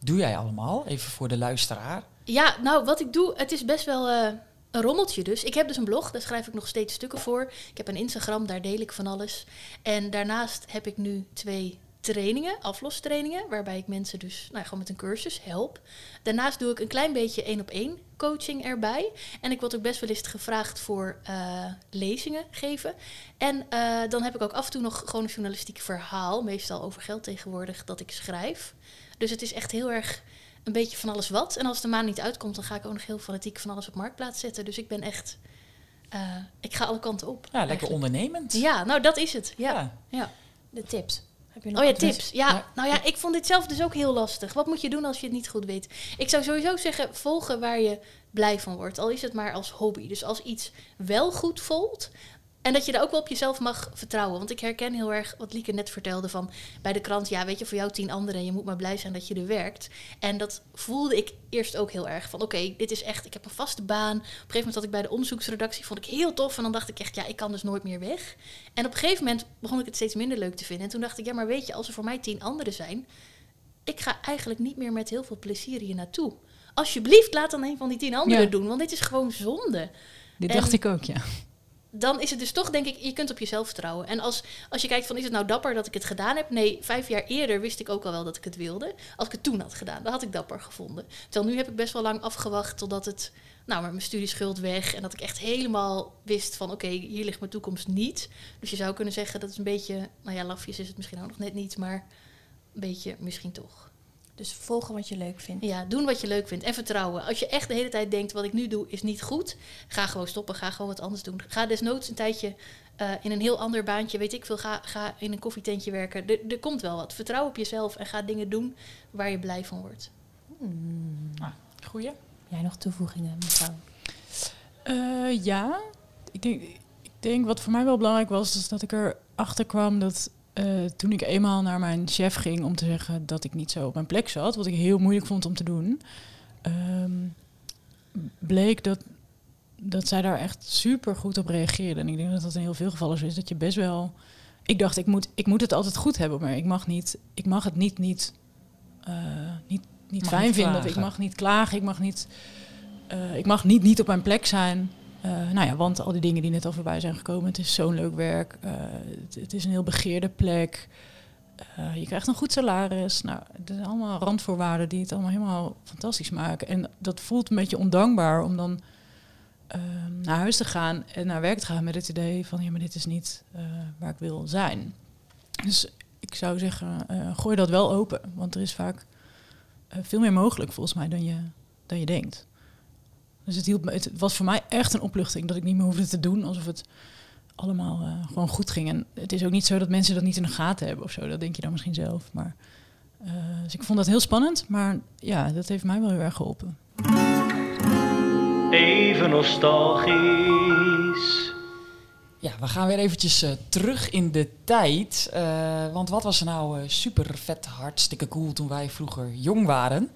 doe jij allemaal? Even voor de luisteraar. Ja, nou, wat ik doe, het is best wel eh, een rommeltje dus. Ik heb dus een blog, daar schrijf ik nog steeds stukken voor. Ik heb een Instagram, daar deel ik van alles. En daarnaast heb ik nu twee trainingen, aflostrainingen, waarbij ik mensen dus nou, ja, gewoon met een cursus help. Daarnaast doe ik een klein beetje één op één coaching erbij. En ik word ook best wel eens gevraagd voor eh, lezingen geven. En eh, dan heb ik ook af en toe nog gewoon een journalistiek verhaal, meestal over geld tegenwoordig, dat ik schrijf. Dus het is echt heel erg een beetje van alles wat. En als de maan niet uitkomt, dan ga ik ook nog heel fanatiek van alles op marktplaats zetten. Dus ik ben echt, eh, ik ga alle kanten op. Ja, lekker eigenlijk. ondernemend. Ja, nou dat is het. Ja. Ja. ja. De tips. Heb je nog Oh ja, advies? tips. Ja, Ja. nou ja, ik vond dit zelf dus ook heel lastig. Wat moet je doen als je het niet goed weet? Ik zou sowieso zeggen, volgen waar je blij van wordt. Al is het maar als hobby. Dus als iets wel goed voelt... En dat je daar ook wel op jezelf mag vertrouwen. Want ik herken heel erg wat Lieke net vertelde van bij de krant. Ja, weet je, voor jou tien anderen. En je moet maar blij zijn dat je er werkt. En dat voelde ik eerst ook heel erg. Van oké, dit is echt, ik heb een vaste baan. Op een gegeven moment had ik bij de onderzoeksredactie. Vond ik heel tof. En dan dacht ik echt, ja, ik kan dus nooit meer weg. En op een gegeven moment begon ik het steeds minder leuk te vinden. En toen dacht ik, ja, maar weet je, als er voor mij tien anderen zijn. Ik ga eigenlijk niet meer met heel veel plezier hier naartoe. Alsjeblieft, laat dan een van die tien anderen Ja. doen. Want dit is gewoon zonde Dit En- dacht ik ook, ja. Dan is het dus toch, denk ik, je kunt op jezelf vertrouwen. En als, als je kijkt van, is het nou dapper dat ik het gedaan heb? Nee, vijf jaar eerder wist ik ook al wel dat ik het wilde. Als ik het toen had gedaan, dan had ik dapper gevonden. Terwijl nu heb ik best wel lang afgewacht totdat het, nou, met mijn studieschuld weg. En dat ik echt helemaal wist van, oké, hier ligt mijn toekomst niet. Dus je zou kunnen zeggen, dat is een beetje, nou ja, lafjes is het misschien ook nog net niet, maar een beetje misschien toch. Dus volgen wat je leuk vindt. Ja, doen wat je leuk vindt en vertrouwen. Als je echt de hele tijd denkt, wat ik nu doe is niet goed, ga gewoon stoppen, ga gewoon wat anders doen. Ga desnoods een tijdje eh, in een heel ander baantje, weet ik veel, ga, ga in een koffietentje werken. Er, er komt wel wat. Vertrouw op jezelf en ga dingen doen waar je blij van wordt. Goeie. Jij nog toevoegingen, mevrouw? Eh, ja, ik denk, ik denk wat voor mij wel belangrijk was, is dat ik erachter kwam dat eh, toen ik eenmaal naar mijn chef ging om te zeggen dat ik niet zo op mijn plek zat, wat ik heel moeilijk vond om te doen, ehm, bleek dat, dat zij daar echt super goed op reageerde. En ik denk dat dat in heel veel gevallen zo is, dat je best wel... Ik dacht, ik moet, ik moet het altijd goed hebben, maar ik mag, niet, ik mag het niet, niet, eh, niet, niet Mag fijn niet vinden. Of ik mag niet klagen, ik mag niet, eh, ik mag niet, niet op mijn plek zijn. Eh, nou ja, want al die dingen die net al voorbij zijn gekomen. Het is zo'n leuk werk. eh, het, is een heel begeerde plek. Eh, je krijgt een goed salaris. Nou, het zijn allemaal randvoorwaarden die het allemaal helemaal fantastisch maken. En dat voelt een beetje ondankbaar om dan eh, naar huis te gaan en naar werk te gaan met het idee van ja, maar dit is niet waar ik wil zijn. Dus ik zou zeggen, gooi dat wel open. Want er is vaak veel meer mogelijk volgens mij dan je, dan je denkt. Dus het, hielp me, het was voor mij echt een opluchting dat ik niet meer hoefde te doen alsof het allemaal eh, gewoon goed ging. En het is ook niet zo dat mensen dat niet in de gaten hebben of zo. Dat denk je dan misschien zelf. Maar, eh, dus ik vond dat heel spannend. Maar ja, dat heeft mij wel heel erg geholpen. Even nostalgisch. Ja, we gaan weer eventjes eh, terug in de tijd. Eh, want wat was er nou eh, super vet, hartstikke cool toen wij vroeger jong waren?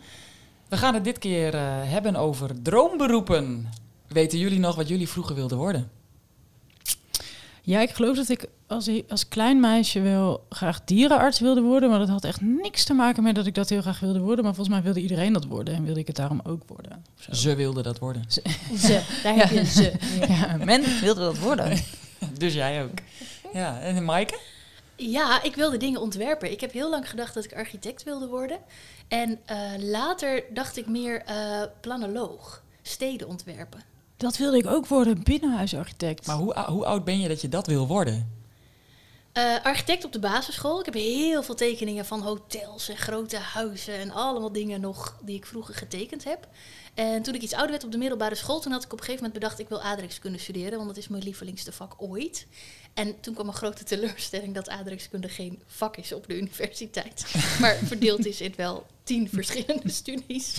We gaan het dit keer eh, hebben over droomberoepen. Weten jullie nog wat jullie vroeger wilden worden? Ja, ik geloof dat ik als, als klein meisje wel graag dierenarts wilde worden. Maar dat had echt niks te maken met dat ik dat heel graag wilde worden. Maar volgens mij wilde iedereen dat worden en wilde ik het daarom ook worden. zo. Ze wilden dat worden. (laughs) Ze, daar heb je ze. Ja, men wilde dat worden. (laughs) Dus jij ook. Ja, en Maaike? Ja, ik wilde dingen ontwerpen. Ik heb heel lang gedacht dat ik architect wilde worden. En eh, later dacht ik meer eh, planoloog, steden ontwerpen. Dat wilde ik ook worden, binnenhuisarchitect. Maar hoe, hoe oud ben je dat je dat wil worden? Eh, architect op de basisschool. Ik heb heel veel tekeningen van hotels en grote huizen en allemaal dingen nog die ik vroeger getekend heb. En toen ik iets ouder werd op de middelbare school, toen had ik op een gegeven moment bedacht ik wil aardrijkskunde studeren, want dat is mijn lievelingste vak ooit. En toen kwam een grote teleurstelling dat aardrijkskunde geen vak is op de universiteit, (laughs) maar verdeeld is in wel tien verschillende studies.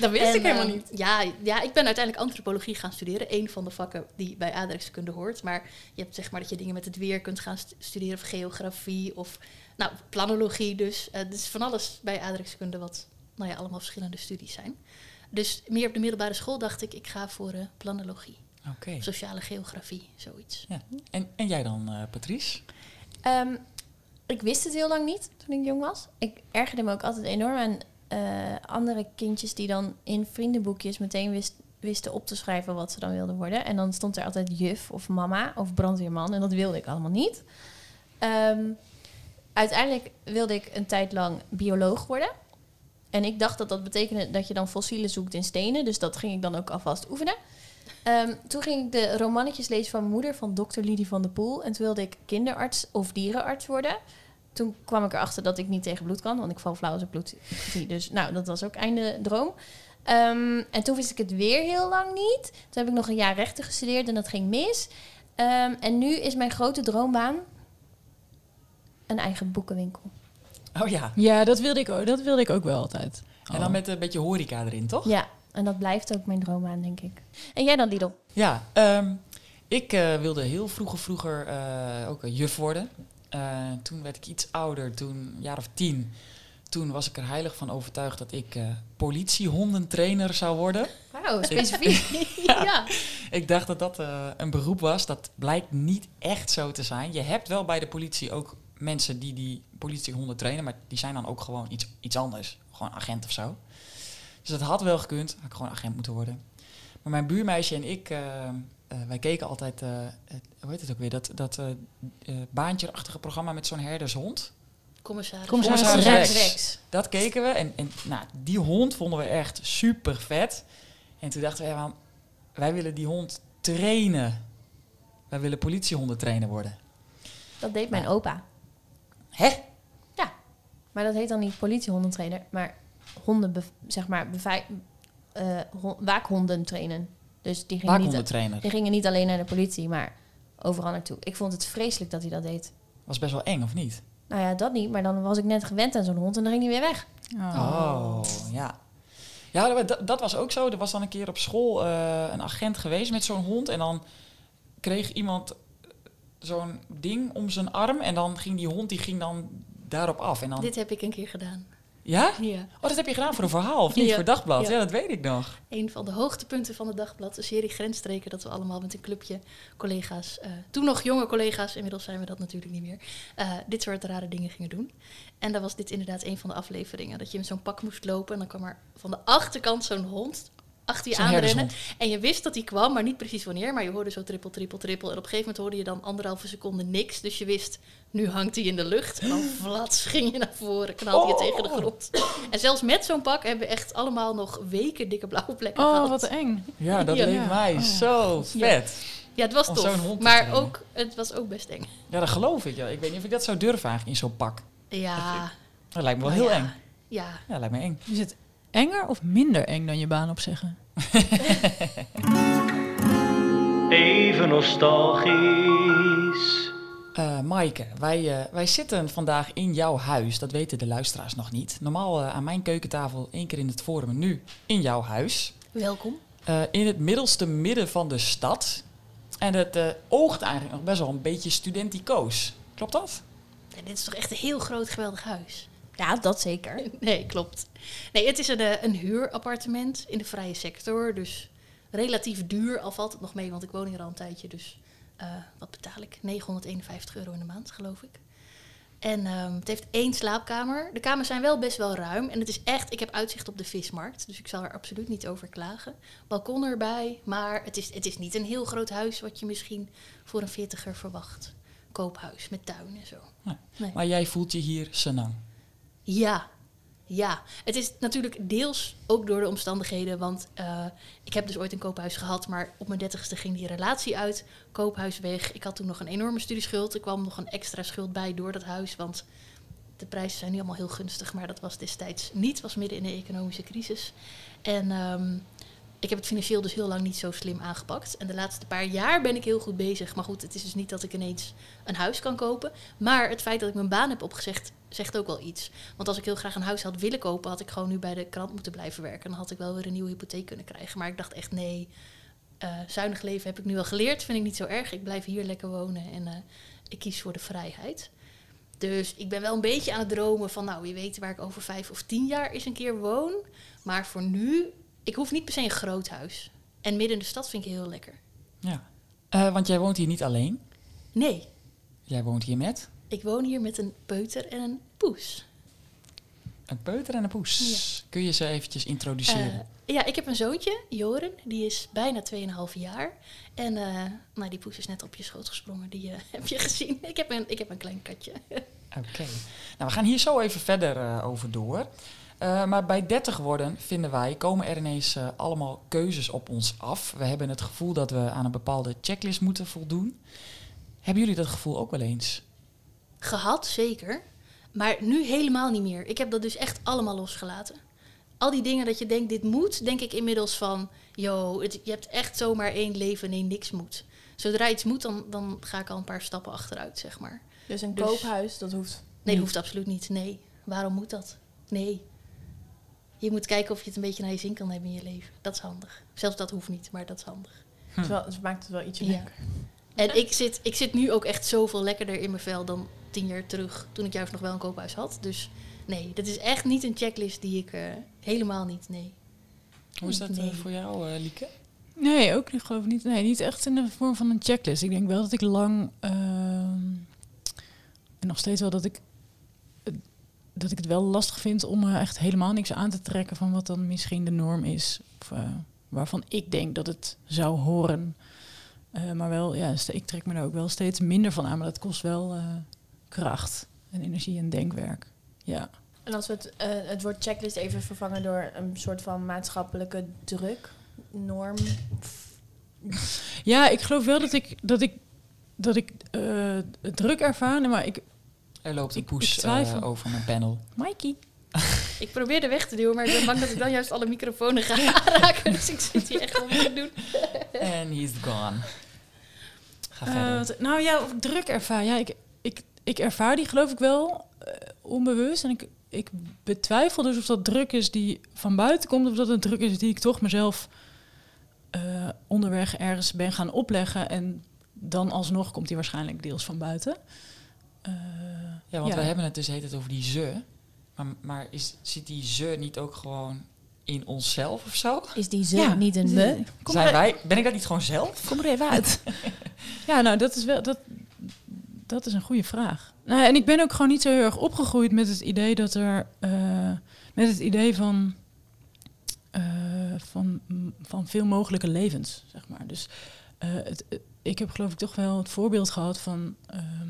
Dat wist En, ik helemaal eh, niet. Ja, ja, ik ben uiteindelijk antropologie gaan studeren. Een van de vakken die bij aardrijkskunde hoort. Maar je hebt zeg maar dat je dingen met het weer kunt gaan st- studeren. Of geografie of nou, planologie dus. Het is van alles bij aardrijkskunde wat nou ja, allemaal verschillende studies zijn. Dus meer op de middelbare school dacht ik, ik ga voor eh, planologie. Sociale geografie, zoiets. Ja. En, en jij dan, eh, Patrice? Ehm, ik wist het heel lang niet toen ik jong was. Ik ergerde me ook altijd enorm aan eh, andere kindjes die dan in vriendenboekjes meteen wist, wisten op te schrijven wat ze dan wilden worden. En dan stond er altijd juf of mama of brandweerman en dat wilde ik allemaal niet. Ehm, uiteindelijk wilde ik een tijd lang bioloog worden. En ik dacht dat dat betekende dat je dan fossielen zoekt in stenen. Dus dat ging ik dan ook alvast oefenen. Ehm, toen ging ik de romannetjes lezen van mijn moeder, van dokter Lidie van der Poel. En toen wilde ik kinderarts of dierenarts worden. Toen kwam ik erachter dat ik niet tegen bloed kan, want ik val flauw als ik bloed zie. Dus nou, dat was ook einde droom. Ehm, en toen wist ik het weer heel lang niet. Toen heb ik nog een jaar rechten gestudeerd en dat ging mis. Ehm, en nu is mijn grote droombaan een eigen boekenwinkel. Oh ja. Ja, dat wilde ik ook, dat wilde ik ook wel altijd. En Oh. dan met een beetje horeca erin, toch? Ja, en dat blijft ook mijn droombaan, denk ik. En jij dan, Lidl? Ja, ehm, ik eh, wilde heel vroeger, vroeger eh, ook een juf worden. Eh, toen werd ik iets ouder, toen een jaar of tien. Toen was ik er heilig van overtuigd dat ik eh politiehondentrainer zou worden. Wauw, specifiek. (laughs) (laughs) ja. Ik dacht dat dat een beroep was. Dat blijkt niet echt zo te zijn. Je hebt wel bij de politie ook mensen die die politiehonden trainen, maar die zijn dan ook gewoon iets, iets anders. Gewoon agent of zo. Dus dat had wel gekund. Had ik gewoon agent moeten worden. Maar mijn buurmeisje en ik, eh, eh, wij keken altijd, eh, het- hoe heet het ook weer, dat, dat eh eh, baantje-achtige programma met zo'n herdershond. Commissaris. Commissaris Commissaris Rex. Rex. Dat keken we en, en nou, die hond vonden we echt super vet. En toen dachten we, ja, wij willen die hond trainen. Wij willen politiehondentrainer worden. Dat deed mijn opa. Hè? Maar dat heet dan niet politiehondentrainer, maar honden, zeg maar, eh, hon- waakhonden trainen. Dus die gingen, niet, die gingen niet alleen naar de politie, maar overal naartoe. Ik vond het vreselijk dat hij dat deed. Was best wel eng, of niet? Nou ja, dat niet, maar dan was ik net gewend aan zo'n hond en dan ging hij weer weg. Oh, ja. Ja, dat- dat, dat was ook zo. Er was dan een keer op school eh, een agent geweest met zo'n hond. En dan kreeg iemand zo'n ding om zijn arm. En dan ging die hond die ging dan daarop af. En dan, Dit heb ik een keer gedaan. Ja? Ja. Oh, dat heb je gedaan voor een verhaal, of niet? Ja. Voor Dagblad? Ja. Ja. dat weet ik nog. Een van de hoogtepunten van het dagblad, de serie Grensstreken, dat we allemaal met een clubje collega's, eh, toen nog jonge collega's, inmiddels zijn we dat natuurlijk niet meer, eh, dit soort rare dingen gingen doen. En dan was dit inderdaad een van de afleveringen, dat je met zo'n pak moest lopen en dan kwam er van de achterkant zo'n hond achter je aanrennen. En je wist dat hij kwam, maar niet precies wanneer. Maar je hoorde zo trippel, trippel, trippel. En op een gegeven moment hoorde je dan anderhalve seconde niks. Dus je wist, nu hangt hij in de lucht. En dan (gasps) flats ging je naar voren, knalde je Oh. tegen de grond. En zelfs met zo'n pak hebben we echt allemaal nog weken dikke blauwe plekken Oh, gehad. wat eng. Ja, dat Ja. leek mij Oh. zo vet. Ja, het was tof. te maar trainen. ook, het was ook best eng. Ja, dat geloof ik. Ja. Ik weet niet of ik dat zou durven eigenlijk in zo'n pak. Ja, Dat lijkt me wel Nou heel ja. eng. ja. Ja, dat lijkt me eng. Is het enger of minder eng dan je baan opzeggen? (laughs) Even nostalgisch. Eh Maaike, wij, eh, wij zitten vandaag in jouw huis. Dat weten de luisteraars nog niet. Normaal eh, aan mijn keukentafel één keer in het forum, nu in jouw huis. Welkom. Eh, in het middelste midden van de stad. En het eh, oogt eigenlijk nog best wel een beetje studenticoos. Klopt dat? Ja, dit is toch echt een heel groot, geweldig huis. Ja, dat zeker. (laughs) Nee, klopt. Nee, het is een, eh, een huurappartement in de vrije sector. Dus relatief duur, al valt het nog mee, want ik woon hier al een tijdje. Dus eh, wat betaal ik? 951 euro in de maand, geloof ik. En ehm, het heeft één slaapkamer. De kamers zijn wel best wel ruim. En het is echt, ik heb uitzicht op de vismarkt. Dus ik zal er absoluut niet over klagen. Balkon erbij. Maar het is, het is niet een heel groot huis wat je misschien voor een veertiger verwacht. Koophuis met tuin en zo. Nee. Nee. Maar jij voelt je hier senang. Ja, ja. Het is natuurlijk deels ook door de omstandigheden. Want eh, ik heb dus ooit een koophuis gehad. Maar op mijn dertigste ging die relatie uit. Koophuis weg. Ik had toen nog een enorme studieschuld. Er kwam nog een extra schuld bij door dat huis. Want de prijzen zijn nu allemaal heel gunstig. Maar dat was destijds niet. Was midden in de economische crisis. En ehm, ik heb het financieel dus heel lang niet zo slim aangepakt. En de laatste paar jaar ben ik heel goed bezig. Maar goed, het is dus niet dat ik ineens een huis kan kopen. Maar het feit dat ik mijn baan heb opgezegd, zegt ook wel iets. Want als ik heel graag een huis had willen kopen, had ik gewoon nu bij de krant moeten blijven werken. Dan had ik wel weer een nieuwe hypotheek kunnen krijgen. Maar ik dacht echt, nee, eh, zuinig leven heb ik nu al geleerd. Vind ik niet zo erg. Ik blijf hier lekker wonen en eh, ik kies voor de vrijheid. Dus ik ben wel een beetje aan het dromen van, nou, wie weet waar ik over vijf of tien jaar eens een keer woon. Maar voor nu, ik hoef niet per se een groot huis. En midden in de stad vind ik heel lekker. Ja. Eh, want jij woont hier niet alleen. Nee, Jij woont hier met ik woon hier met een peuter en een poes. een peuter en een poes. Kun je ze eventjes introduceren? Eh, ja, ik heb een zoontje, Joren. Die is bijna 2,5 jaar. En eh, nou, die poes is net op je schoot gesprongen. Die eh, (laughs) heb je gezien. Ik heb een, ik heb een klein katje. (laughs) Oké. Nou, we gaan hier zo even verder over door. Maar bij 30 worden, vinden wij, komen er ineens allemaal keuzes op ons af. We hebben het gevoel dat we aan een bepaalde checklist moeten voldoen. Hebben jullie dat gevoel ook wel eens? Gehad, zeker. Maar nu helemaal niet meer. Ik heb dat dus echt allemaal losgelaten. Al die dingen dat je denkt, dit moet, denk ik inmiddels van... Yo, het, je hebt echt zomaar één leven, nee, niks moet. Zodra iets moet, dan, dan ga ik al een paar stappen achteruit, zeg maar. Dus een Dus- koophuis, dat hoeft. Nee, dat hoeft absoluut niet. Nee. Waarom moet dat? Nee. Je moet kijken of je het een beetje naar je zin kan hebben in je leven. Dat is handig. Zelfs dat hoeft niet, maar dat is handig. Wel, het maakt het wel ietsje Ja. lekker. En ik zit, ik zit nu ook echt zoveel lekkerder in mijn vel dan tien jaar terug, toen ik juist nog wel een koophuis had. Dus nee, dat is echt niet een checklist die ik eh, helemaal niet, nee. Hoe is dat eh, Nee. voor jou, eh, Lieke? Nee, ook niet, geloof ik niet. Nee, niet echt in de vorm van een checklist. Ik denk wel dat ik lang... ehm, en nog steeds wel dat ik... Dat ik het wel lastig vind om echt helemaal niks aan te trekken van wat dan misschien de norm is. Of eh, waarvan ik denk dat het zou horen. Eh, maar wel, ja, ik trek me daar ook wel steeds minder van aan. Maar dat kost wel eh, kracht en energie en denkwerk. Ja. En als we het, eh, het woord checklist even vervangen door een soort van maatschappelijke druk, norm. Ja, ik geloof wel dat ik, dat ik, dat ik eh, druk ervaar. Maar ik, Er loopt een poes eh, over mijn panel. Mikey. (laughs) Ik probeer er weg te duwen, maar ik ben bang dat ik dan juist alle microfoons ga aanraken. Dus ik zit hier echt wel mee te doen. En he's gone. Ga verder. nou ja, of ik druk ervaar. Ja, ik, ik, ervaar die geloof ik wel eh, onbewust. En ik, ik betwijfel dus of dat druk is die van buiten komt... of dat een druk is die ik toch mezelf eh, onderweg ergens ben gaan opleggen... en dan alsnog komt die waarschijnlijk deels van buiten. Eh, ja, want ja. we hebben het dus heet het over die ze. Maar, maar is, zit die ze niet ook gewoon in onszelf of zo? Is die ze Ja. niet een? Kom Zijn wij, ben ik dat niet gewoon zelf? kom er even uit. (laughs) ja, nou, dat is wel... Dat, dat is een goede vraag. Nou, en ik ben ook gewoon niet zo heel erg opgegroeid met het idee dat er... eh, met het idee van... eh, van van, veel mogelijke levens, zeg maar. Dus eh, het, ik heb geloof ik toch wel het voorbeeld gehad van ehm,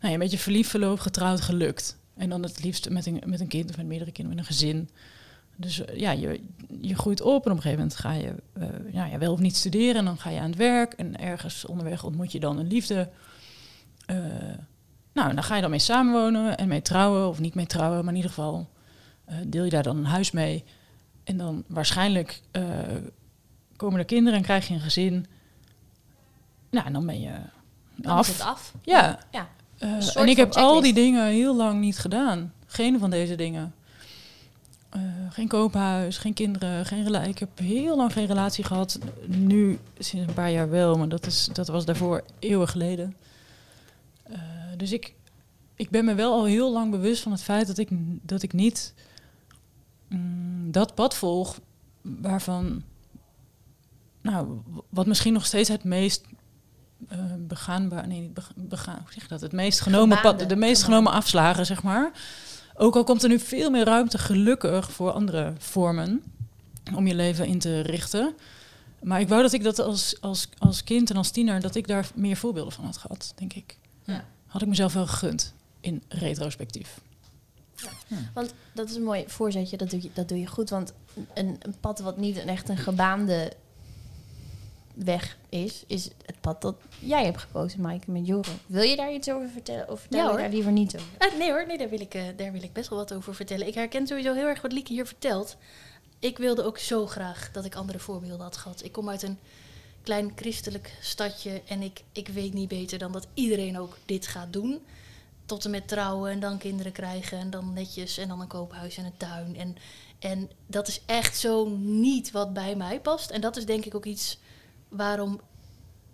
nou ja, een beetje verliefd, verloofd, getrouwd, gelukt. En dan het liefst met een, met een kind of met meerdere kinderen, met een gezin. Dus ja, je, je groeit op en op een gegeven moment ga je ja, ja, wel of niet studeren. En dan ga je aan het werk en ergens onderweg ontmoet je dan een liefde. Eh, nou, dan ga je dan mee samenwonen en mee trouwen of niet mee trouwen. Maar in ieder geval eh, deel je daar dan een huis mee. En dan waarschijnlijk eh, komen er kinderen en krijg je een gezin. Nou, en dan ben je Dan is af. het af. Ja. Ja. En ik heb al die dingen heel lang niet gedaan. Geen van deze dingen. Geen koophuis, geen kinderen, geen relatie. Ik heb heel lang geen relatie gehad. Nu sinds een paar jaar wel, maar dat, is, dat was daarvoor eeuwen geleden. Eh, dus ik, ik ben me wel al heel lang bewust van het feit dat ik, dat ik niet mm, dat pad volg waarvan, nou, wat misschien nog steeds het meest eh begaanbaar, nee, niet bega- begaan, hoe zeg je dat? Het meest genomen Gebaande, pad, de meest gebaande. genomen afslagen, zeg maar. Ook al komt er nu veel meer ruimte, gelukkig, voor andere vormen om je leven in te richten. Maar ik wou dat ik dat als, als, als kind en als tiener, dat ik daar meer voorbeelden van had gehad, denk ik. Ja. Had ik mezelf wel gegund, in retrospectief. Want dat is een mooi voorzetje, dat doe je, dat doe je goed. Want een, een pad wat niet een echt een gebaande weg is, is het pad dat jij hebt gekozen, Maaike, met Joren. Wil je daar iets over vertellen? Of vertel Ja, hoor. daar liever niet over? Eh, nee hoor, nee, daar, wil ik, eh, daar wil ik best wel wat over vertellen. Ik herken sowieso heel erg wat Lieke hier vertelt. Ik wilde ook zo graag dat ik andere voorbeelden had gehad. Ik kom uit een klein christelijk stadje en ik, ik weet niet beter dan dat iedereen ook dit gaat doen. Tot en met trouwen en dan kinderen krijgen en dan netjes en dan een koophuis en een tuin. En, en dat is echt zo niet wat bij mij past. En dat is denk ik ook iets waarom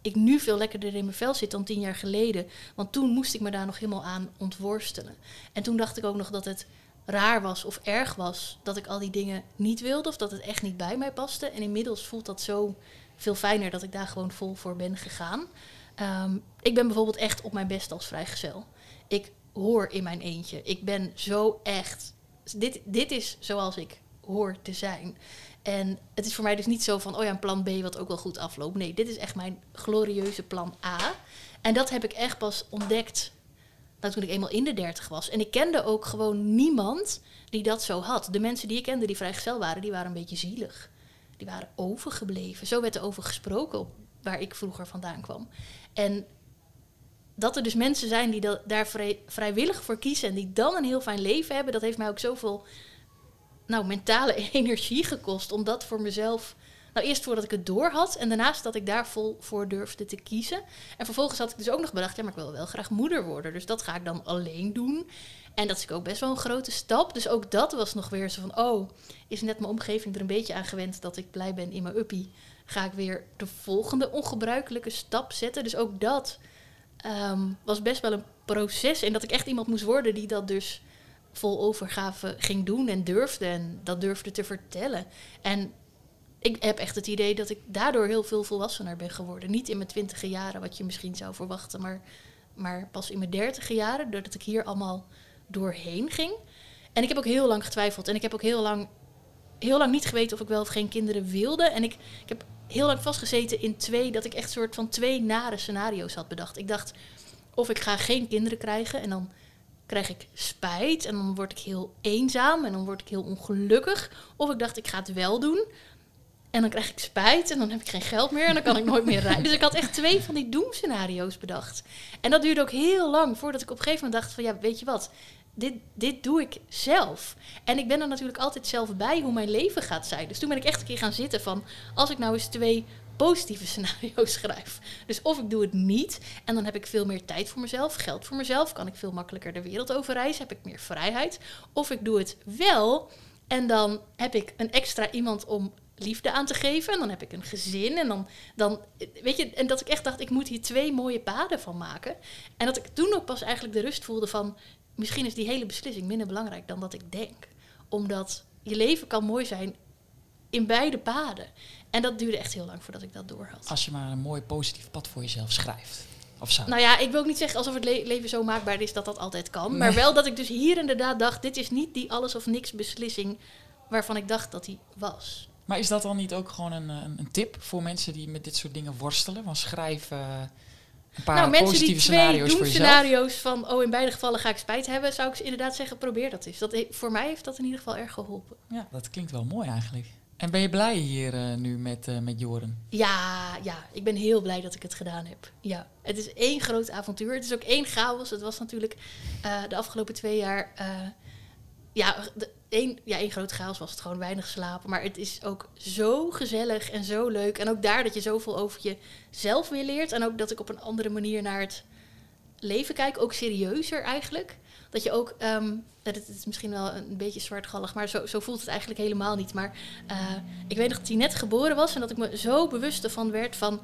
ik nu veel lekkerder in mijn vel zit dan tien jaar geleden. Want toen moest ik me daar nog helemaal aan ontworstelen. En toen dacht ik ook nog dat het raar was of erg was dat ik al die dingen niet wilde of dat het echt niet bij mij paste. En inmiddels voelt dat zo veel fijner dat ik daar gewoon vol voor ben gegaan. Ehm, ik ben bijvoorbeeld echt op mijn best als vrijgezel. Ik hoor in mijn eentje. Ik ben zo echt. Dit, dit is zoals ik hoor te zijn. En het is voor mij dus niet zo van, oh ja, een plan B wat ook wel goed afloopt. Nee, dit is echt mijn glorieuze plan A. En dat heb ik echt pas ontdekt nou, toen ik eenmaal in de dertig was. En ik kende ook gewoon niemand die dat zo had. De mensen die ik kende die vrijgezel waren, die waren een beetje zielig. Die waren overgebleven. Zo werd er over gesproken waar ik vroeger vandaan kwam. En dat er dus mensen zijn die daar vrij, vrijwillig voor kiezen en die dan een heel fijn leven hebben, dat heeft mij ook zoveel nou, mentale (laughs) energie gekost om dat voor mezelf. Nou, eerst voordat ik het door had en daarnaast dat ik daar vol voor durfde te kiezen. En vervolgens had ik dus ook nog bedacht, ja, maar ik wil wel graag moeder worden. Dus dat ga ik dan alleen doen. En dat is ook best wel een grote stap. Dus ook dat was nog weer zo van, oh, is net mijn omgeving er een beetje aan gewend dat ik blij ben in mijn uppie. Ga ik weer de volgende ongebruikelijke stap zetten. Dus ook dat ehm, was best wel een proces. En dat ik echt iemand moest worden die dat dus vol overgave ging doen en durfde. En dat durfde te vertellen. En ik heb echt het idee dat ik daardoor heel veel volwassener ben geworden. Niet in mijn twintige jaren, wat je misschien zou verwachten, maar, maar pas in mijn dertige jaren, doordat ik hier allemaal doorheen ging. En ik heb ook heel lang getwijfeld. En ik heb ook heel lang, heel lang niet geweten of ik wel of geen kinderen wilde. En ik, ik heb heel lang vastgezeten in twee, dat ik echt soort van twee nare scenario's had bedacht. Ik dacht, of ik ga geen kinderen krijgen en dan krijg ik spijt en dan word ik heel eenzaam en dan word ik heel ongelukkig. Of ik dacht, ik ga het wel doen en dan krijg ik spijt en dan heb ik geen geld meer en dan kan ik nooit meer rijden. Dus ik had echt twee van die doemscenario's bedacht. En dat duurde ook heel lang voordat ik op een gegeven moment dacht van ja, weet je wat, dit, dit doe ik zelf. En ik ben er natuurlijk altijd zelf bij hoe mijn leven gaat zijn. Dus toen ben ik echt een keer gaan zitten van als ik nou eens twee positieve (laughs) scenario's schrijf. Dus of ik doe het niet en dan heb ik veel meer tijd voor mezelf, geld voor mezelf, kan ik veel makkelijker de wereld over reizen, heb ik meer vrijheid. Of ik doe het wel en dan heb ik een extra iemand om liefde aan te geven en dan heb ik een gezin en dan, dan weet je, en dat ik echt dacht ik moet hier twee mooie paden van maken. En dat ik toen ook pas eigenlijk de rust voelde van misschien is die hele beslissing minder belangrijk dan dat ik denk. Omdat je leven kan mooi zijn in beide paden. En dat duurde echt heel lang voordat ik dat door had. Als je maar een mooi positief pad voor jezelf schrijft. Of zo. Nou ja, ik wil ook niet zeggen alsof het le- leven zo maakbaar is dat dat altijd kan. Maar wel dat ik dus hier inderdaad dacht, dit is niet die alles of niks beslissing waarvan ik dacht dat die was. Maar is dat dan niet ook gewoon een, een, een tip voor mensen die met dit soort dingen worstelen? Van schrijf eh, een paar nou, mensen positieve die twee scenario's voor jezelf. doemscenario's van, oh, in beide gevallen ga ik spijt hebben, zou ik ze inderdaad zeggen, probeer dat eens. Dat, voor mij heeft dat in ieder geval erg geholpen. Ja, dat klinkt wel mooi eigenlijk. En ben je blij hier eh, nu met, eh, met Joren? Ja, ja, ik ben heel blij dat ik het gedaan heb. Ja, het is één groot avontuur. Het is ook één chaos. Het was natuurlijk eh, de afgelopen twee jaar... eh, ja, de, één, ja, één groot chaos was het gewoon weinig slapen. Maar het is ook zo gezellig en zo leuk. En ook daar dat je zoveel over jezelf weer leert. En ook dat ik op een andere manier naar het leven kijk. Ook serieuzer eigenlijk. Dat je ook... ehm, het het is misschien wel een beetje zwartgallig, maar zo, zo voelt het eigenlijk helemaal niet. Maar eh, ik weet nog dat hij net geboren was en dat ik me zo bewust ervan werd van...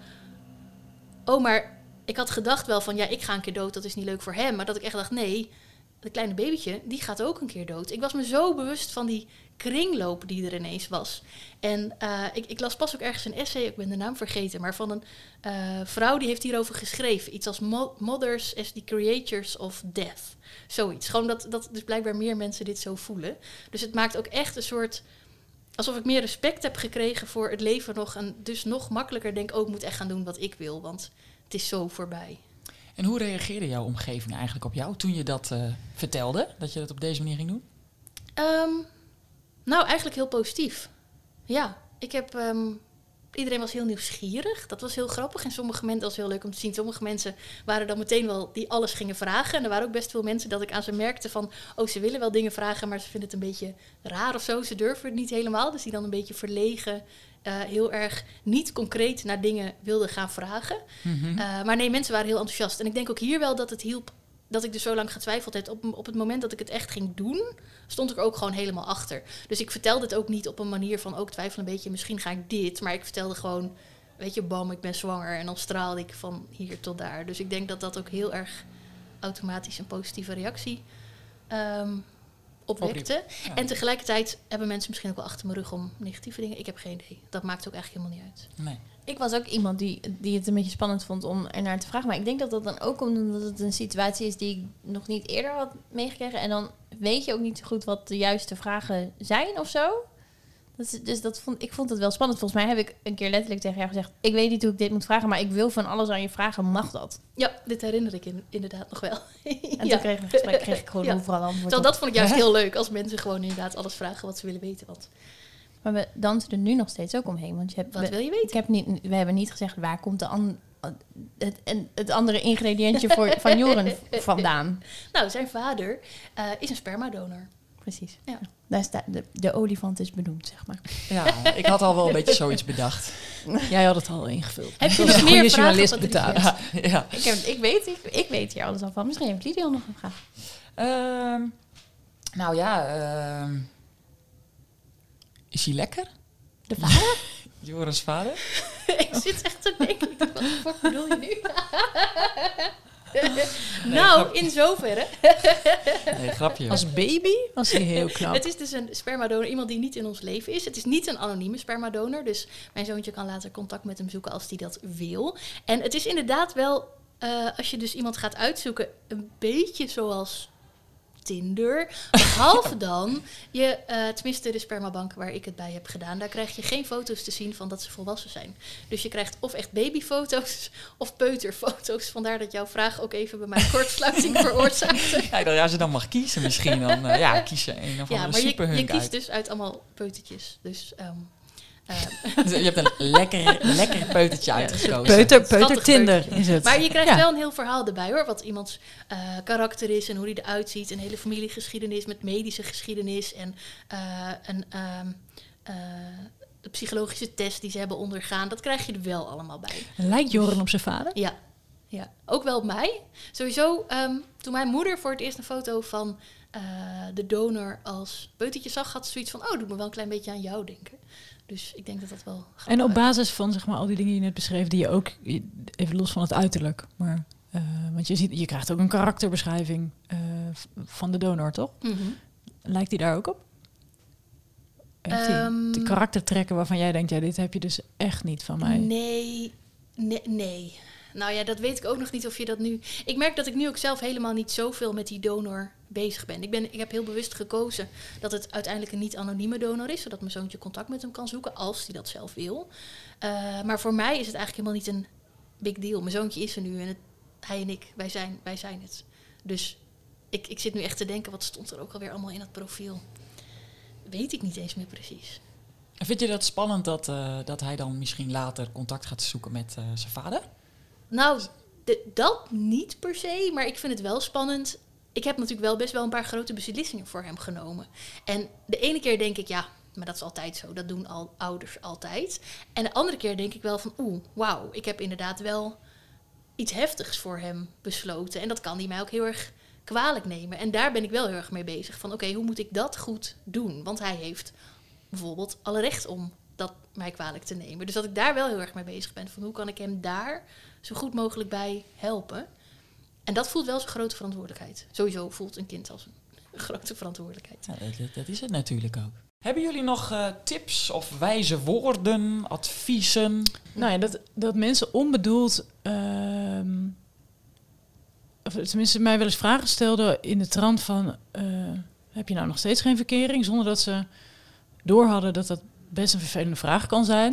Oh, maar ik had gedacht wel van, ja, ik ga een keer dood, dat is niet leuk voor hem. Maar dat ik echt dacht, nee, dat kleine babytje, die gaat ook een keer dood. Ik was me zo bewust van die kringloop die er ineens was. En eh, ik, ik las pas ook ergens een essay, ik ben de naam vergeten, maar van een eh, vrouw die heeft hierover geschreven. Iets als Mo- Mothers as the Creators of Death. Zoiets. Gewoon dat, dat dus blijkbaar meer mensen dit zo voelen. Dus het maakt ook echt een soort alsof ik meer respect heb gekregen voor het leven nog. En dus nog makkelijker denk, ook moet echt gaan doen wat ik wil. Want het is zo voorbij. En hoe reageerde jouw omgeving eigenlijk op jou toen je dat eh, vertelde? Dat je dat op deze manier ging doen? Ehm, nou, eigenlijk heel positief. Ja, ik heb... ehm, iedereen was heel nieuwsgierig. Dat was heel grappig. En sommige mensen, was heel leuk om te zien. Sommige mensen waren dan meteen wel die alles gingen vragen. En er waren ook best veel mensen dat ik aan ze merkte van... Oh, ze willen wel dingen vragen, maar ze vinden het een beetje raar of zo. Ze durven het niet helemaal. Dus die dan een beetje verlegen... eh, heel erg niet concreet naar dingen wilden gaan vragen. Mhm. Uh, maar nee, mensen waren heel enthousiast. En ik denk ook hier wel dat het hielp dat ik dus zo lang getwijfeld heb. Op, op het moment dat ik het echt ging doen, stond ik er ook gewoon helemaal achter. Dus ik vertelde het ook niet op een manier van ook twijfel een beetje, misschien ga ik dit. Maar ik vertelde gewoon, weet je, bam, ik ben zwanger. En dan straalde ik van hier tot daar. Dus ik denk dat dat ook heel erg automatisch een positieve reactie ehm, opwekte. Ja. En tegelijkertijd hebben mensen misschien ook wel achter mijn rug om negatieve dingen. Ik heb geen idee. Dat maakt ook eigenlijk helemaal niet uit. Nee. Ik was ook iemand die, die het een beetje spannend vond om er naar te vragen. Maar ik denk dat dat dan ook komt omdat het een situatie is die ik nog niet eerder had meegekregen. En dan weet je ook niet zo goed wat de juiste vragen zijn of zo. Is- dus dat vond, ik vond het wel spannend. Volgens mij heb ik een keer letterlijk tegen jou gezegd... ik weet niet hoe ik dit moet vragen, maar ik wil van alles aan je vragen. Mag dat? Ja, dit herinner ik in, inderdaad nog wel. (laughs) En Ja. toen kreeg, een gesprek, kreeg ik gewoon Ja. overal antwoord Terwijl dat vond ik juist heel leuk als mensen gewoon inderdaad alles vragen wat ze willen weten. Want Maar we dansen er nu nog steeds ook omheen. Want je hebt, wat we, wil je weten? ik heb niet, we hebben niet gezegd waar komt de an, het, en het andere ingrediëntje voor, van Joren (laughs) vandaan. Nou, zijn vader eh, is een spermadonor. Precies. Ja. Daar staat de, de olifant is benoemd, zeg maar. Ja, ik had al wel een beetje zoiets bedacht. Jij had het al ingevuld. Heb je nog meer journalist betalen. Ja, ja. Ik, heb, ik, weet, ik, ik weet hier alles al van. Misschien heeft Lydia nog een vraag. Ehm, nou ja, ehm, is hij lekker? De vader? (laughs) Joris vader? (laughs) ik zit echt te denken, wat bedoel je nu? (laughs) nou, grap. in zoverre. Nee, grapje. Als baby was hij heel knap. Het is dus een spermadonor, iemand die niet in ons leven is. Het is niet een anonieme spermadonor, dus mijn zoontje kan later contact met hem zoeken als hij dat wil. En het is inderdaad wel, eh, als je dus iemand gaat uitzoeken, een beetje zoals Tinder. Behalve (laughs) dan, je, eh, tenminste de spermabank waar ik het bij heb gedaan, daar krijg je geen foto's te zien van dat ze volwassen zijn. Dus je krijgt of echt babyfoto's of peuterfoto's. Vandaar dat jouw vraag ook even bij mij (laughs) kortsluiting veroorzaakte. Ja, dacht, ja, als je dan mag kiezen misschien, dan eh, ja, kies je een of Ja, andere maar je, je kiest uit. dus uit allemaal peutertjes. Dus ehm, je hebt een lekker, lekker peutertje uitgekozen. Peuter, peuter Tinder is het. maar je krijgt Ja. wel een heel verhaal erbij hoor. Wat iemands eh, karakter is en hoe hij eruit ziet. Een hele familiegeschiedenis met medische geschiedenis. En eh, een ehm, eh, de psychologische test die ze hebben ondergaan. Dat krijg je er wel allemaal bij. Lijkt Joren op zijn vader? Ja, ja. ook wel op mij. Sowieso, ehm, toen mijn moeder voor het eerst een foto van eh, de donor als peutertje zag, had ze zoiets van: Oh, doet me wel een klein beetje aan jou denken. Dus ik denk dat dat wel. En op basis van zeg maar, al die dingen die je net beschreef, die je ook, even los van het uiterlijk, maar, eh, want je, ziet, je krijgt ook een karakterbeschrijving eh, van de donor, toch? Mhm. Lijkt die daar ook op? Ehm, de karaktertrekken waarvan jij denkt, ja, dit heb je dus echt niet van mij. Nee, nee, nee. Nou ja, dat weet ik ook nog niet of je dat nu. Ik merk dat ik nu ook zelf helemaal niet zoveel met die donor bezig ben. Ik, ben. ik heb heel bewust gekozen dat het uiteindelijk een niet-anonieme donor is, zodat mijn zoontje contact met hem kan zoeken als hij dat zelf wil. Uh, maar voor mij is het eigenlijk helemaal niet een big deal. Mijn zoontje is er nu en het, hij en ik, wij zijn, wij zijn het. Dus ik, ik zit nu echt te denken, wat stond er ook alweer allemaal in dat profiel? Weet ik niet eens meer precies. En vind je dat spannend dat, uh, dat hij dan misschien later contact gaat zoeken met uh, zijn vader? Nou, de, dat niet per se, maar ik vind het wel spannend. Ik heb natuurlijk wel best wel een paar grote beslissingen voor hem genomen. En de ene keer denk ik, ja, maar dat is altijd zo. Dat doen al ouders altijd. En de andere keer denk ik wel van, oeh, wauw, ik heb inderdaad wel iets heftigs voor hem besloten. En dat kan hij mij ook heel erg kwalijk nemen. En daar ben ik wel heel erg mee bezig. Van oké, hoe moet ik dat goed doen? Want hij heeft bijvoorbeeld alle recht om dat mij kwalijk te nemen. Dus dat ik daar wel heel erg mee bezig ben. Van hoe kan ik hem daar zo goed mogelijk bij helpen? En dat voelt wel als een grote verantwoordelijkheid. Sowieso voelt een kind als een (laughs) grote verantwoordelijkheid. Ja, dat, dat, is het natuurlijk ook. Hebben jullie nog uh, tips of wijze woorden, adviezen? Nou ja, dat, dat mensen onbedoeld... Uh, of tenminste mij wel eens vragen stelden in de trant van... Uh, heb je nou nog steeds geen verkering? Zonder dat ze door hadden dat dat best een vervelende vraag kan zijn.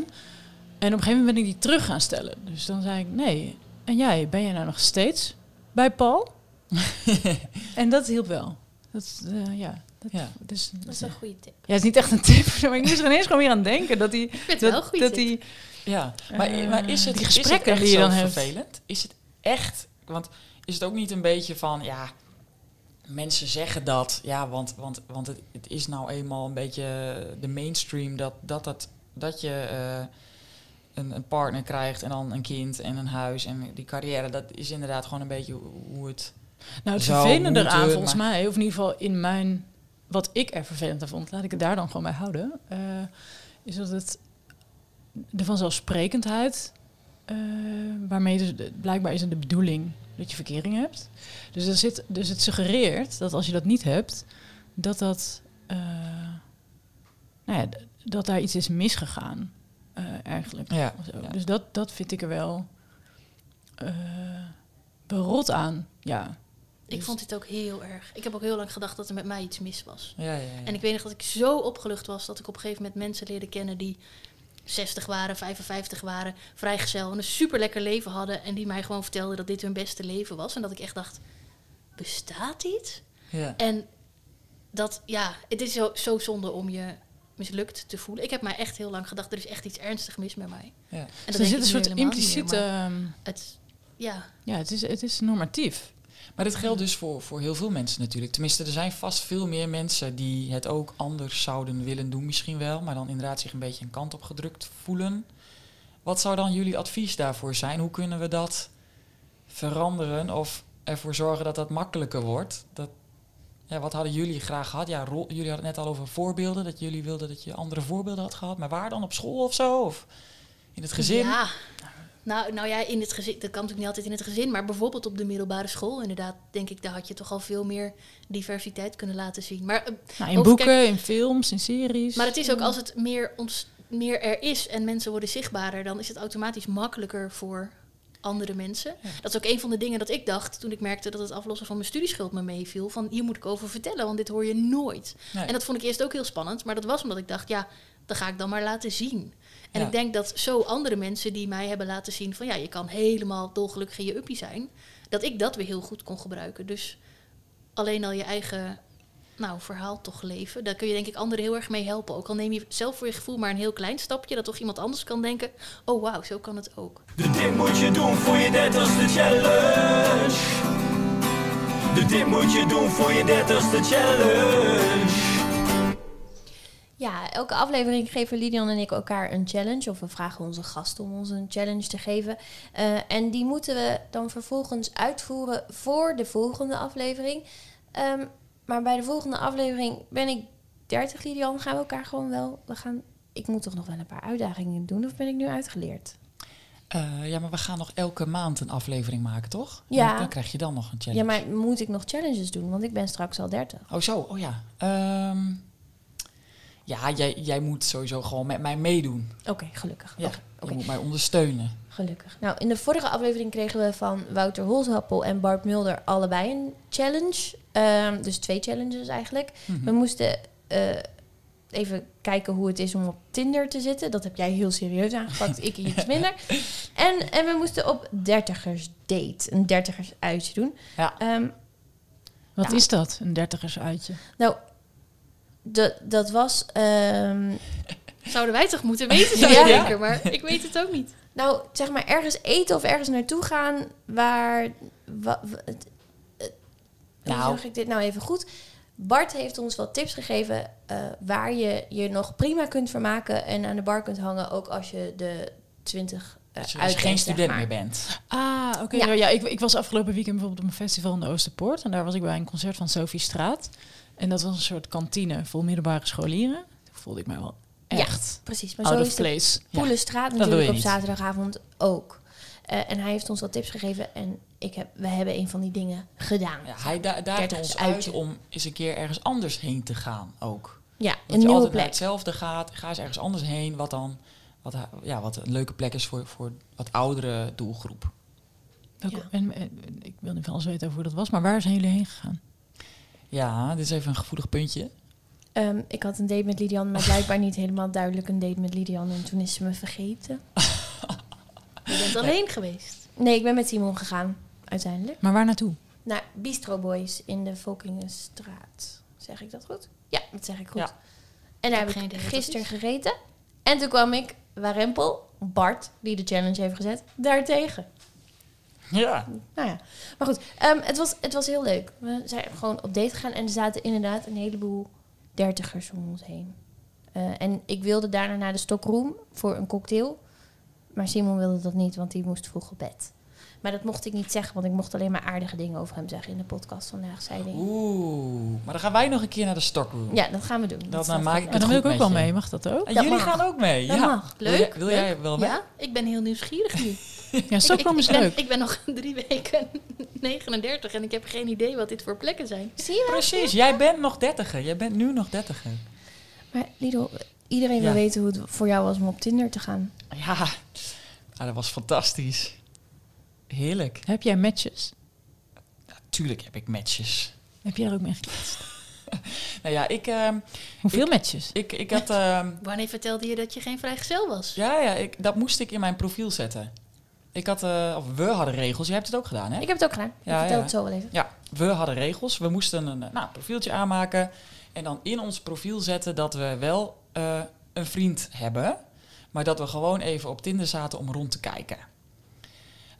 En op een gegeven moment ben ik die terug gaan stellen. Dus dan zei ik, nee. En jij, ben jij nou nog steeds bij Paul? (laughs) en dat hielp wel. Dat, uh, ja, dat, ja. Dus, dat is een goede tip. Ja, het is niet echt een tip, (laughs) maar ik moest er ineens gewoon weer aan denken. Dat die, dat, wel een goede dat die, ja, maar, uh, maar is het, die gesprekken is het echt die je dan zo hebt. vervelend? Is het echt, want is het ook niet een beetje van, ja, mensen zeggen dat, ja, want, want, want het, het is nou eenmaal een beetje de mainstream dat, dat, dat, dat je uh, een, een, partner krijgt en dan een kind en een huis en die carrière. Dat is inderdaad gewoon een beetje hoe het. Nou, het vervelende eraan volgens mij, of in ieder geval in mijn, wat ik er vervelend aan vond, laat ik het daar dan gewoon bij houden, uh, is dat het de vanzelfsprekendheid, uh, waarmee dus de, blijkbaar is het de bedoeling dat je verkering hebt. Dus, er zit, dus het suggereert dat als je dat niet hebt, dat, dat, uh, nou ja, dat daar iets is misgegaan. Uh, eigenlijk. Ja, ja. Dus dat, dat vind ik er wel uh, berot aan. Ja. Ik Dus- vond dit ook heel erg. Ik heb ook heel lang gedacht dat er met mij iets mis was. Ja, ja, ja. En ik weet nog dat ik zo opgelucht was dat ik op een gegeven moment mensen leerde kennen die 60 waren, 55 waren, vrijgezel en een super lekker leven hadden. En die mij gewoon vertelden dat dit hun beste leven was. En dat ik echt dacht, bestaat dit? ja. En dat, ja, het is zo, zo zonde om je mislukt te voelen. Ik heb mij echt heel lang gedacht, er is echt iets ernstig mis met mij. ja. En Dus dat er zit een soort meer, impliciete... ehm, Het, ja, ja, het is, het is normatief. Maar dit geldt dus voor, voor heel veel mensen natuurlijk. Tenminste, er zijn vast veel meer mensen die het ook anders zouden willen doen, misschien wel. Maar dan inderdaad zich een beetje een kant op gedrukt voelen. Wat zou dan jullie advies daarvoor zijn? Hoe kunnen we dat veranderen of ervoor zorgen dat dat makkelijker wordt? Dat, ja, wat hadden jullie graag gehad? Ja, rol, jullie hadden het net al over voorbeelden. Dat jullie wilden dat je andere voorbeelden had gehad. Maar waar dan? Op school of zo? Of in het gezin? Ja. Nou, nou ja, in het gezin, dat kan natuurlijk niet altijd in het gezin, maar bijvoorbeeld op de middelbare school, inderdaad, denk ik, daar had je toch al veel meer diversiteit kunnen laten zien. Maar, eh, Nou, in boeken, kijk, in films, in series. maar het is ook als het meer, ons, meer er is en mensen worden zichtbaarder, dan is het automatisch makkelijker voor andere mensen. Dat is ook een van de dingen dat ik dacht toen ik merkte dat het aflossen van mijn studieschuld me meeviel. Van hier moet ik over vertellen, want dit hoor je nooit. Nee. En dat vond ik eerst ook heel spannend, maar dat was omdat ik dacht, ja, dat ga ik dan maar laten zien. En Ja. ik denk dat zo andere mensen die mij hebben laten zien van ja, je kan helemaal dolgelukkig in je uppie zijn, dat ik dat weer heel goed kon gebruiken. Dus alleen al je eigen nou, verhaal toch leven, daar kun je denk ik anderen heel erg mee helpen. Ook al neem je zelf voor je gevoel maar een heel klein stapje, dat toch iemand anders kan denken, oh wauw, zo kan het ook. De dit moet je doen voor je dertigste challenge. De dit moet je doen voor je dertigste challenge. Ja, elke aflevering geven Lidian en ik elkaar een challenge. Of we vragen onze gast om ons een challenge te geven. Eh, en die moeten we dan vervolgens uitvoeren voor de volgende aflevering. Ehm, maar bij de volgende aflevering ben ik 30, Lidian. Gaan we elkaar gewoon wel... We gaan, ik moet toch nog wel een paar uitdagingen doen? Of ben ik nu uitgeleerd? Eh, ja, maar we gaan nog elke maand een aflevering maken, toch? Ja. Dan, dan krijg je dan nog een challenge. Ja, maar moet ik nog challenges doen? Want ik ben straks al 30. Oh, zo. Oh ja. Ehm, ja, jij, jij moet sowieso gewoon met mij meedoen. Oké, gelukkig. Ja, je moet mij ondersteunen. Gelukkig. Nou, in de vorige aflevering kregen we van Wouter Holzappel en Bart Mulder allebei een challenge. Ehm, dus twee challenges eigenlijk. Mhm. We moesten eh, even kijken hoe het is om op Tinder te zitten. Dat heb jij heel serieus aangepakt, ik iets minder. En, en we moesten op dertigers date, een dertigers uitje doen. Ja. Ehm, Wat Ja. is dat, een dertigers uitje? nou, dat was... ehm, Zouden wij toch moeten weten, zou (laughs) Ja. denken. Maar ik weet het ook niet. Nou, zeg maar ergens eten of ergens naartoe gaan waar. wa- wa- het- Hoe Nou. zeg ik dit nou even goed? Bart heeft ons wat tips gegeven eh, waar je je nog prima kunt vermaken en aan de bar kunt hangen, ook als je de 20 uh, Als je, als je geen student meer bent. Ah, oké. Ja. Ja, ik, ik was afgelopen weekend bijvoorbeeld op een festival in de Oosterpoort. En daar was ik bij een concert van Sophie Straat. En dat was een soort kantine vol middelbare scholieren. Toen voelde ik mij wel echt Precies, maar out zo of is de place. Ja. Poelenstraat natuurlijk je op niet. zaterdagavond ook. Eh, en hij heeft ons wat tips gegeven en ik heb, we hebben een van die dingen gedaan. Ja, hij da ons uit om eens een keer ergens anders heen te gaan ook. Ja, Dat een je nieuwe altijd naar plek. hetzelfde gaat. Ga eens ergens anders heen. Wat dan wat, ja, wat een leuke plek is voor, voor wat oudere doelgroep. Ja. en, en- ik wil niet van alles weten over hoe dat was, maar waar zijn jullie heen gegaan? Ja, dit is even een gevoelig puntje. Ehm, ik had een date met Lidian, maar blijkbaar niet helemaal duidelijk een date met Lidian. En toen is ze me vergeten. (laughs) Je bent alleen geweest. Nee, ik ben met Simon gegaan, uiteindelijk. Maar waar naartoe? Naar Bistro Boys in de Volkingenstraat. Zeg ik dat goed? Ja, dat zeg ik goed. Ja. En daar heb heb ik gisteren is. gegeten. En toen kwam ik, Warempel, Bart, die de challenge heeft gezet, daartegen. Ja. Nou ja, maar goed. ehm, het, was, het was heel leuk. We zijn gewoon op date gegaan en er zaten inderdaad een heleboel dertigers om ons heen. Eh, en ik wilde daarna naar de Stockroom voor een cocktail. Maar Simon wilde dat niet, want die moest vroeg op bed. Maar dat mocht ik niet zeggen, want ik mocht alleen maar aardige dingen over hem zeggen in de podcast vandaag, zei hij. Oeh. Maar dan gaan wij nog een keer naar de stockroom. Ja, dat gaan we doen. dan staat maak vast. ik Maar het dan wil ik ook wel mee, mag dat ook? En Dat jullie mag. gaan ook mee. Dat ja. mag. Wil Leuk. jij, wil jij leuk. wel mee? Ja, ik ben heel nieuwsgierig nu. Ja, Stockholm is ik, ik, ben, leuk. ik ben nog (laughs) drie weken (laughs) 39 en ik heb geen idee wat dit voor plekken zijn. Zie je wel? Precies, jij bent nog dertiger. Jij bent nu nog dertiger. Maar Lido, iedereen Ja. wil weten hoe het voor jou was om op Tinder te gaan. Ja, Ah, dat was fantastisch. Heerlijk. Heb jij matches? Tuurlijk heb ik matches. Heb jij er ook mee gekletst? (laughs) Nou ja, ik, ehm, Hoeveel matches? ik, ik had... ehm, Wanneer vertelde je dat je geen vrijgezel was? ja, ja ik, dat moest ik in mijn profiel zetten. Ik had, eh, of we hadden regels. Jij hebt het ook gedaan, hè? Ik heb het ook gedaan. Ik vertel ja. het zo wel even. Ja, we hadden regels. We moesten een eh, nou, profieltje aanmaken. En dan in ons profiel zetten dat we wel eh, een vriend hebben. Maar dat we gewoon even op Tinder zaten om rond te kijken.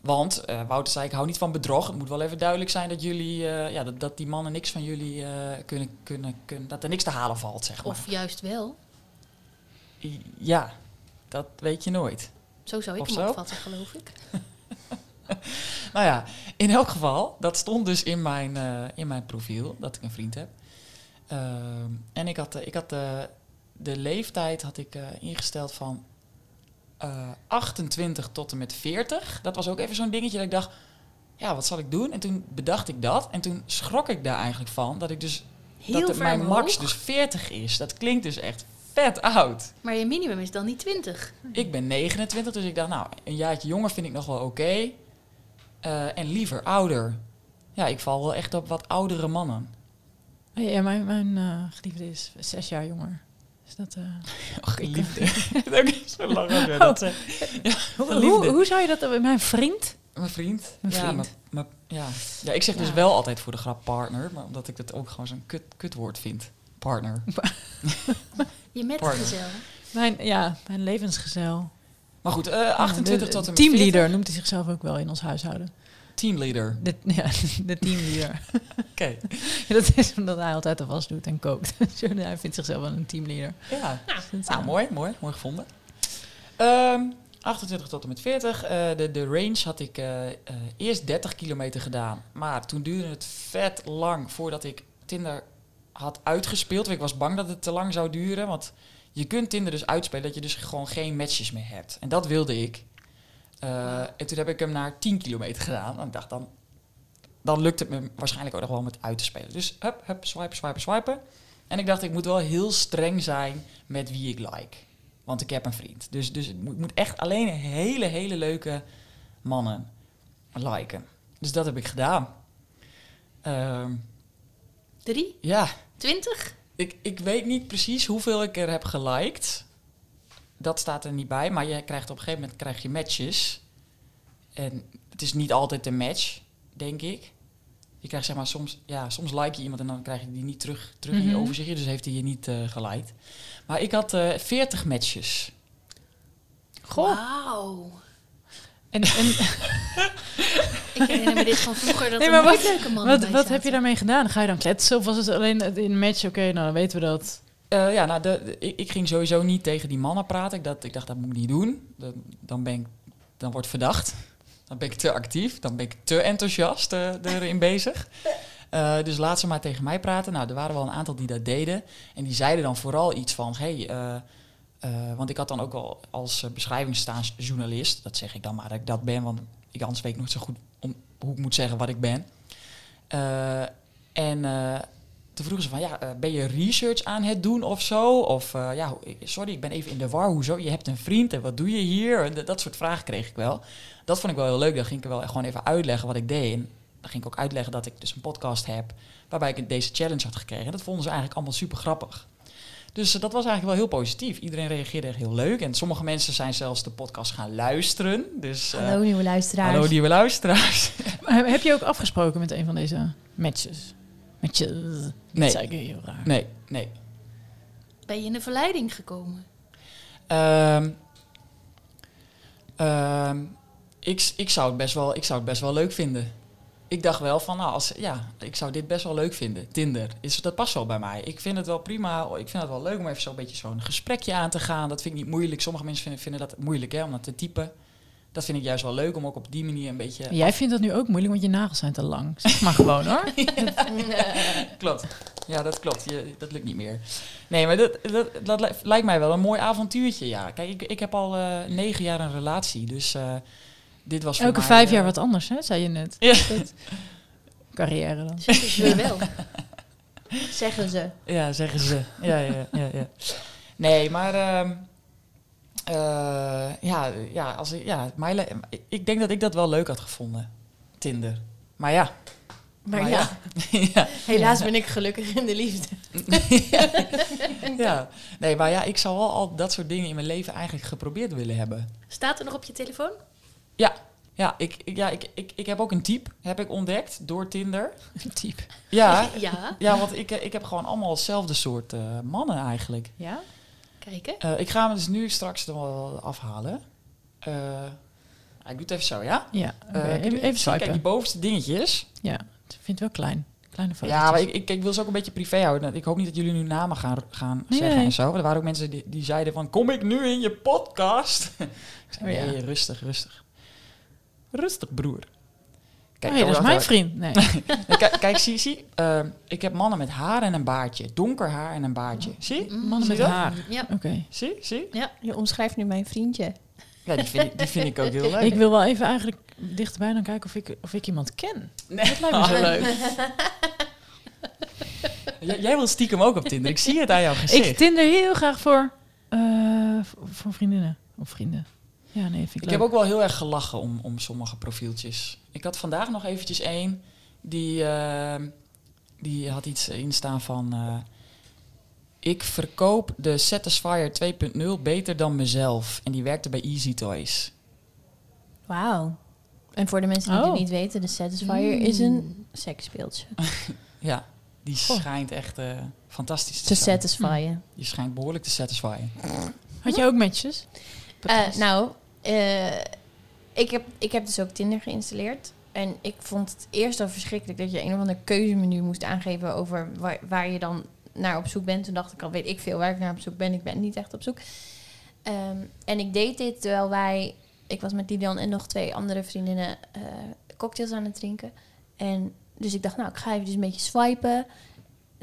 Want Wouter zei, ik hou niet van bedrog. Het moet wel even duidelijk zijn dat jullie, ja, dat, dat die mannen niks van jullie kunnen, kunnen, kunnen, dat er niks te halen valt, zeg maar. Of juist wel? I- Ja, dat weet je nooit. Zo zou ik Of hem zo? opvatten, geloof ik. (laughs) Nou ja, in elk geval, dat stond dus in mijn, eh, in mijn profiel, dat ik een vriend heb. Ehm, en ik had, eh, ik had eh, de leeftijd had ik, ingesteld van eh, 28 tot en met 40. Dat was ook even zo'n dingetje dat ik dacht, ja, wat zal ik doen? En toen bedacht ik dat. En toen schrok ik daar eigenlijk van dat ik dus Heel dat mijn max dus 40 is. Dat klinkt dus echt vet oud. Maar je minimum is dan niet 20. Ik ben 29, dus ik dacht, nou, een jaartje jonger vind ik nog wel oké. Eh, en liever ouder. Ja, ik val wel echt op wat oudere mannen. Oh Ja, mijn, mijn eh, geliefde is zes jaar jonger. Is dat... eh, (laughs) Och, liefde. (laughs) dat is zo lang jij dat. Ja, (laughs) hoe, geliefde. hoe zou je dat... Mijn vriend? Mijn vriend. Mijn Ja, vriend. mijn- mijn- ja. ja, ik zeg dus wel altijd voor de grap partner, maar omdat ik dat ook gewoon zo'n kut, kutwoord vind. Partner. (laughs) Je metgezel. Mijn, ja, mijn levensgezel. Maar goed, eh 28 de, tot en met Teamleader 40. noemt hij zichzelf ook wel in ons huishouden. Teamleader. De, ja, (laughs) de teamleader. (laughs) Oké. dat is omdat hij altijd de was doet en kookt. Zo, hij vindt zichzelf wel een teamleader. Ja. Dat, Nou, eh, mooi, mooi, mooi gevonden. Ehm 28 tot en met 40. eh, de, de range had ik eh, eh, eerst 30 kilometer gedaan. Maar toen duurde het vet lang voordat ik Tinder had uitgespeeld. Ik was bang dat het te lang zou duren. Want je kunt Tinder dus uitspelen dat je dus gewoon geen matches meer hebt. En dat wilde ik. Eh, en toen heb ik hem naar 10 kilometer gedaan. En ik dacht dan, dan lukt het me waarschijnlijk ook nog wel om het uit te spelen. Dus hup, hup, swipen, swipen, swipen. En ik dacht, ik moet wel heel streng zijn met wie ik like. Want ik heb een vriend. Dus, dus ik moet, moet echt alleen hele, hele leuke mannen liken. Dus dat heb ik gedaan. Ehm, Drie? ja, Twintig? ik, ik weet niet precies hoeveel ik er heb geliked. Dat staat er niet bij. Maar je krijgt op een gegeven moment krijg je matches. En het is niet altijd een match, denk ik. Je krijgt zeg maar soms, ja, soms like je iemand en dan krijg je die niet terug, terug in je Mhm. overzichtje. Dus heeft hij je niet eh geliked. Maar ik had eh 40 matches. Goh. Wauw. En, en (laughs) Ik herinner me dit van vroeger dat Nee, maar wat- leuke mannen wat, wat heb je daarmee gedaan? Ga je dan kletsen of was het alleen in een match? Oké, nou dan weten we dat. Eh, ja, nou, de, de- ik, ik ging sowieso niet tegen die mannen praten. Ik, dat, ik dacht, dat moet ik niet doen. Dan, dan ben ik, dan word ik verdacht. Dan ben ik te actief. Dan ben ik te enthousiast eh, erin bezig. Eh, dus laat ze maar tegen mij praten. Nou, er waren wel een aantal die dat deden. En die zeiden dan vooral iets van... Hey, eh, eh, want ik had dan ook al als uh, beschrijvingsstaansjournalist... dat zeg ik dan maar dat ik dat ben... want ik anders weet ik nooit zo goed hoe ik moet zeggen wat ik ben. Uh, en... Uh, toen vroegen ze van, ja, ben je research aan het doen of zo? Of, ja, sorry, ik ben even in de war. Hoezo? Je hebt een vriend en wat doe je hier? En dat soort vragen kreeg ik wel. Dat vond ik wel heel leuk. Dan ging ik wel gewoon even uitleggen wat ik deed. En dan ging ik ook uitleggen dat ik dus een podcast heb... waarbij ik deze challenge had gekregen. En dat vonden ze eigenlijk allemaal super grappig. Dus uh, dat was eigenlijk wel heel positief. Iedereen reageerde echt heel leuk. En sommige mensen zijn zelfs de podcast gaan luisteren. Dus, hallo nieuwe luisteraars. Hallo nieuwe luisteraars. (laughs) heb je ook afgesproken met een van deze matches? Met je. Nee. Dat is heel raar. Nee, nee. Ben je in de verleiding gekomen? Um, um, ik, ik, zou het best wel, ik zou het best wel leuk vinden. Ik dacht wel van, nou, als, ja, ik zou dit best wel leuk vinden. Tinder, is, dat past wel bij mij. Ik vind het wel prima, ik vind het wel leuk om even zo'n beetje zo'n gesprekje aan te gaan. Dat vind ik niet moeilijk. Sommige mensen vinden, vinden dat moeilijk, hè, om dat te typen. Dat vind ik juist wel leuk, om ook op die manier een beetje... Jij vindt dat nu ook moeilijk, want je nagels zijn te lang. Zeg maar gewoon, hoor. (laughs) klopt. Ja, dat klopt. Je, dat lukt niet meer. Nee, maar dat, dat, dat lijkt mij wel een mooi avontuurtje, ja. Kijk, ik, ik heb al uh, negen jaar een relatie, dus uh, dit was voor Elke mij, vijf uh, jaar wat anders, hè, zei je net. Ja. (laughs) Carrière dan. Zeggen ze (laughs) wel. Zeggen ze. Ja, zeggen ze. Ja, ja, ja. ja. Nee, maar... Uh, ja, ja, als ik, ja mij, ik denk dat ik dat wel leuk had gevonden. Tinder. Maar ja, maar, maar ja. ja. (laughs) ja. helaas ben ik gelukkig in de liefde. ja, nee, maar ja, ik zou wel al dat soort dingen in mijn leven eigenlijk geprobeerd willen hebben. Staat er nog op je telefoon? Ja, ja, ik, ja ik, ik, ik heb ook een type, heb ik ontdekt door Tinder. Een type? Ja, ja. ja want ik, ik heb gewoon allemaal hetzelfde soort uh, mannen eigenlijk. Ja? Kijken. Uh, ik ga hem dus nu straks er wel afhalen. Uh, ik doe het even zo, ja? Ja, okay. even, even swipen. Kijk, die bovenste dingetjes. Ja, ik vind het wel klein. Kleine foto's. Ja, maar ik, ik, ik, wil ze ook een beetje privé houden. Ik hoop niet dat jullie nu namen gaan, gaan nee, zeggen nee. en zo. Er waren ook mensen die, die zeiden van, kom ik nu in je podcast? (laughs) ik zei, oh, ja. rustig, rustig. Rustig, broer. Kijk, dat is mijn vriend. (laughs) Nee. kijk, kijk, zie, zie. Uh, ik heb mannen met haar en een baardje. Donker haar en een baardje. Zie? Mm, mannen met haar. Ja. Oké. Okay. Zie, zie? Ja. Je omschrijft nu mijn vriendje. Ja, die vind, ik, die vind ik ook heel leuk. Ik wil wel even eigenlijk dichterbij dan kijken of ik, of ik iemand ken. Nee. Dat lijkt me zo leuk. J jij wil stiekem ook op Tinder. Ik zie het aan jouw gezicht. Ik Tinder heel graag voor, uh, voor vriendinnen of vrienden. Ja, nee, vind ik, ik leuk. heb ook wel heel erg gelachen om, om sommige profieltjes. Ik had vandaag nog eventjes één die, uh, die had iets instaan van... Uh, ik verkoop de Satisfyer 2.0 beter dan mezelf. En die werkte bij Easy Toys. Wauw. En voor de mensen die oh. het niet weten, de Satisfyer mm. is een seksspeeltje. (laughs) ja, die oh. schijnt echt uh, fantastisch te, te zijn. satisfyen. Mm. Die schijnt behoorlijk te satisfyen. Had je ook matches? Uh, nou, uh, ik, heb, ik heb dus ook Tinder geïnstalleerd. En ik vond het eerst al verschrikkelijk dat je een of ander keuzemenu moest aangeven over waar, waar je dan naar op zoek bent. Toen dacht ik al, weet ik veel waar ik naar op zoek ben. Ik ben niet echt op zoek. Um, en ik deed dit terwijl wij... Ik was met Lilian en nog twee andere vriendinnen uh, cocktails aan het drinken. En dus ik dacht, nou, ik ga even dus een beetje swipen.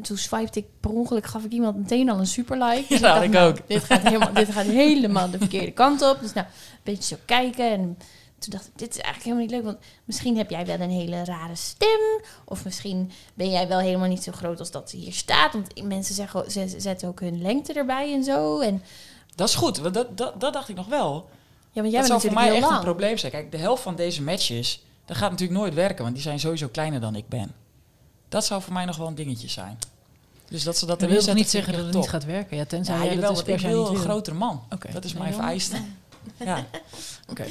En toen swipte ik per ongeluk, gaf ik iemand meteen al een super like. Dus ja, ik, dacht, ik nou, ook. Dit gaat, helemaal, dit gaat helemaal de verkeerde kant op. Dus nou, een beetje zo kijken. En toen dacht ik, dit is eigenlijk helemaal niet leuk. Want misschien heb jij wel een hele rare stem. Of misschien ben jij wel helemaal niet zo groot als dat hier staat. Want mensen zeggen, ze zetten ook hun lengte erbij en zo. En Dat is goed, want dat, dat, dat dacht ik nog wel. Ja, want jij dat bent zou voor mij echt lang. een probleem zijn. Kijk, de helft van deze matches, dat gaat natuurlijk nooit werken, want die zijn sowieso kleiner dan ik ben. Dat zou voor mij nog wel een dingetje zijn. Dus dat ze dat erin zetten, niet zeggen dat het niet gaat werken? Ja, tenzij Ja, jij jawel, dat want dus ik wil een wil. grotere man. Oké. Dat is mijn vereiste. (laughs) Ja. Oké.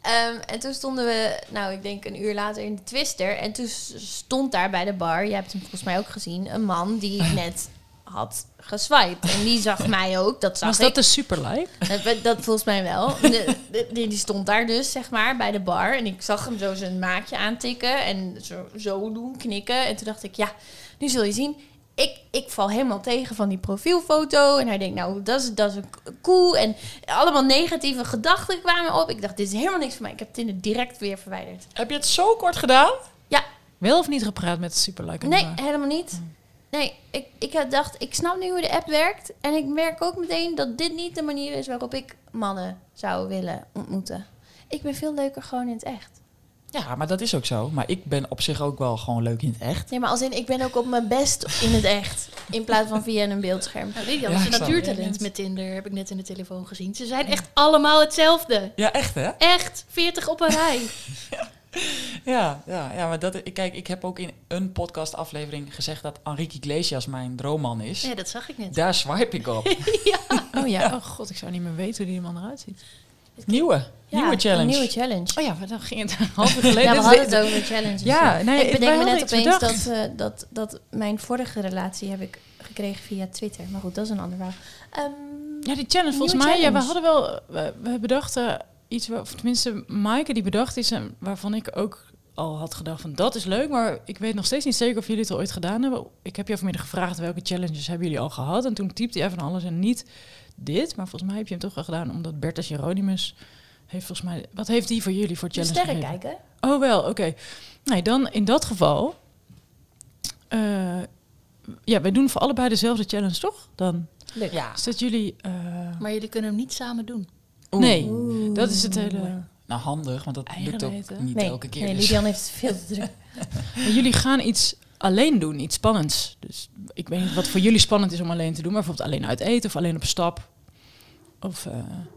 Ehm, en toen stonden we, nou, ik denk een uur later in de Twister. En toen stond daar bij de bar, je hebt hem volgens mij ook gezien, een man die (laughs) net had geswiped. En die zag (laughs) mij ook, dat zag Was ik. (laughs) dat de super like? Dat, dat volgens mij wel. De- de- die, die stond daar dus, zeg maar, bij de bar. En ik zag hem zo zijn maatje aantikken en zo, zo doen, knikken. En toen dacht ik, ja, nu zul je zien. Ik, ik val helemaal tegen van die profielfoto. En hij denkt, nou, dat is, dat is cool. En allemaal negatieve gedachten kwamen op. Ik dacht, dit is helemaal niks voor mij. Ik heb Tinder direct weer verwijderd. Heb je het zo kort gedaan? Ja, Wel of niet gepraat met de super like? aan de nee, helemaal niet. Nee, ik, ik had dacht, ik snap nu hoe de app werkt. En ik merk ook meteen dat dit niet de manier is waarop ik mannen zou willen ontmoeten. Ik ben veel leuker gewoon in het echt. Ja, maar dat is ook zo. Maar ik ben op zich ook wel gewoon leuk in het echt. Nee, maar als in, ik ben ook op mijn best in het echt. In plaats van via een beeldscherm. Nou, Lydia Ja, was ik een natuurtalent met Tinder, heb ik net in de telefoon gezien. Ze zijn echt allemaal hetzelfde. Ja, echt hè? Echt, 40 op een rij. Ja, (laughs) (laughs) ja, ja maar dat, kijk, ik heb ook in een podcastaflevering gezegd dat Enrique Iglesias mijn droomman is. Ja, dat zag ik net. Daar swipe ik op. (laughs) Oh ja, oh god, ik zou niet meer weten hoe die man eruit ziet. Nieuwe, Ja, nieuwe challenge. Een nieuwe challenge. Oh ja, maar dan ging het een half (laughs) geleden. Ja, we Dus hadden de- het over challenges. Ja, nee, ik bedenk me net opeens dat, eh, dat, dat mijn vorige relatie heb ik gekregen via Twitter. Maar goed, dat is een ander verhaal. Ehm, Ja, die challenge, volgens mij, ja, we challenge. hadden wel, we, we bedachten iets, waar- of tenminste, Maaike die bedacht iets en waarvan ik ook al had gedacht van dat is leuk, maar ik weet nog steeds niet zeker of jullie het al ooit gedaan hebben. Ik heb je vanmiddag gevraagd welke challenges hebben jullie al gehad en toen typte hij van alles en niet dit, maar volgens mij heb je hem toch wel gedaan omdat Bertus Hieronymus heeft volgens mij, wat heeft die voor jullie voor de challenge sterren gegeven? kijken. Oh wel, oké. Nee, dan in dat geval, eh, ja, wij doen voor allebei dezelfde challenge, toch? Dan Leuk. Ja. is dat jullie. eh, Maar jullie kunnen hem niet samen doen. Oeh. Nee, dat is het hele. Nou, handig, want dat Eigen lukt ook weten. niet Nee, elke keer. nee dus. Lidian heeft het veel te (laughs) druk. Maar jullie gaan iets alleen doen, iets spannends. Dus ik weet niet wat voor jullie spannend is om alleen te doen, maar bijvoorbeeld alleen uit eten of alleen op stap. Of eh,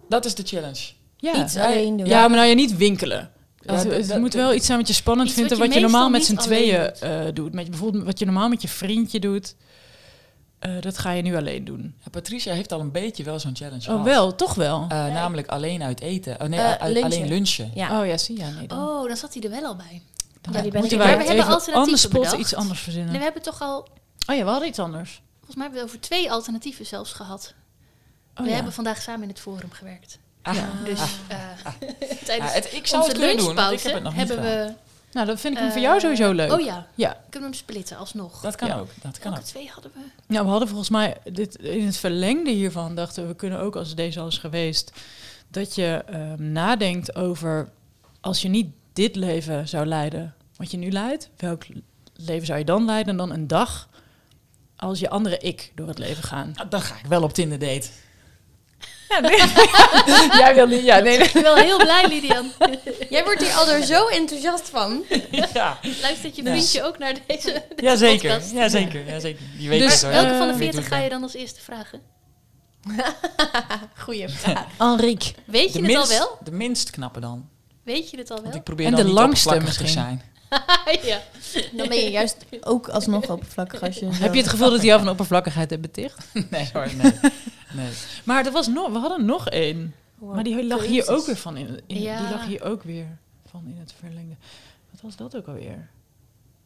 Dat is de challenge. ja. Iets alleen doen. Ja, maar nou ja, niet winkelen. Ja, het dat- het dat- moet wel iets zijn wat je spannend Iets vindt wat en je wat je normaal met z'n tweeën alleen eh, doet. Met, bijvoorbeeld wat je normaal met je vriendje doet, eh, dat ga je nu alleen doen. Ja, Patricia heeft al een beetje wel zo'n challenge Oh, gehad. wel, toch wel. Eh, Namelijk alleen uit eten. Oh nee, Eh, uit- lunchen. alleen lunchen. Ja. Oh ja, zie je. Nee, dan, Oh, dan zat hij er wel al bij. dan ja, die ben ik. Maar we hebben even alternatieven bedacht. iets anders verzinnen. Nee, we hebben toch al, Oh ja, we hadden iets anders. volgens mij hebben we over twee alternatieven zelfs gehad. Oh, we ja. hebben vandaag samen in het forum gewerkt. Ah, Dus eh, (laughs) tijdens ah, het, ik zou onze het doen, ik lunchpauze heb het nog niet hebben we... Nou, dat vind ik hem eh, voor jou sowieso leuk. Oh ja, Ja, kunnen we hem splitten alsnog. Dat kan Ja. ook. Dat kan Welke ook. twee hadden we? Nou, we hadden volgens mij dit, in het verlengde hiervan dachten we, we kunnen ook als deze al is geweest, dat je ehm, nadenkt over als je niet dit leven zou leiden wat je nu leidt, welk leven zou je dan leiden? En dan een dag als je andere ik door het leven gaan. Ah, Dan ga ik wel op Tinder date. Ja, nee. (laughs) Jij wil niet, ja, nee, nee. Ik ben wel heel blij, Lidian. Jij wordt hier aldoor zo enthousiast van. ja, Luistert je Ja. vriendje ook naar deze, (laughs) deze jazeker. podcast? Jazeker. jazeker. Die weet Dus, het eh, Welke van de 40 ik ga je dan als eerste vragen? (laughs) Goeie vraag. Enrique. Weet je de het al wel? De minst knappe dan. Weet je het al Want wel? ik probeer En dan de niet langste te misschien. zijn. ja. Dan ben je juist ook alsnog oppervlakkig als je... Heb je het gevoel dat hij jou van oppervlakkigheid hebt beticht? Nee hoor, nee. Nee. Maar er was nog, we hadden nog één. Wow, Maar die lag hier ook weer van in, in Ja. die lag hier ook weer van in het verlengde. Wat was dat ook alweer?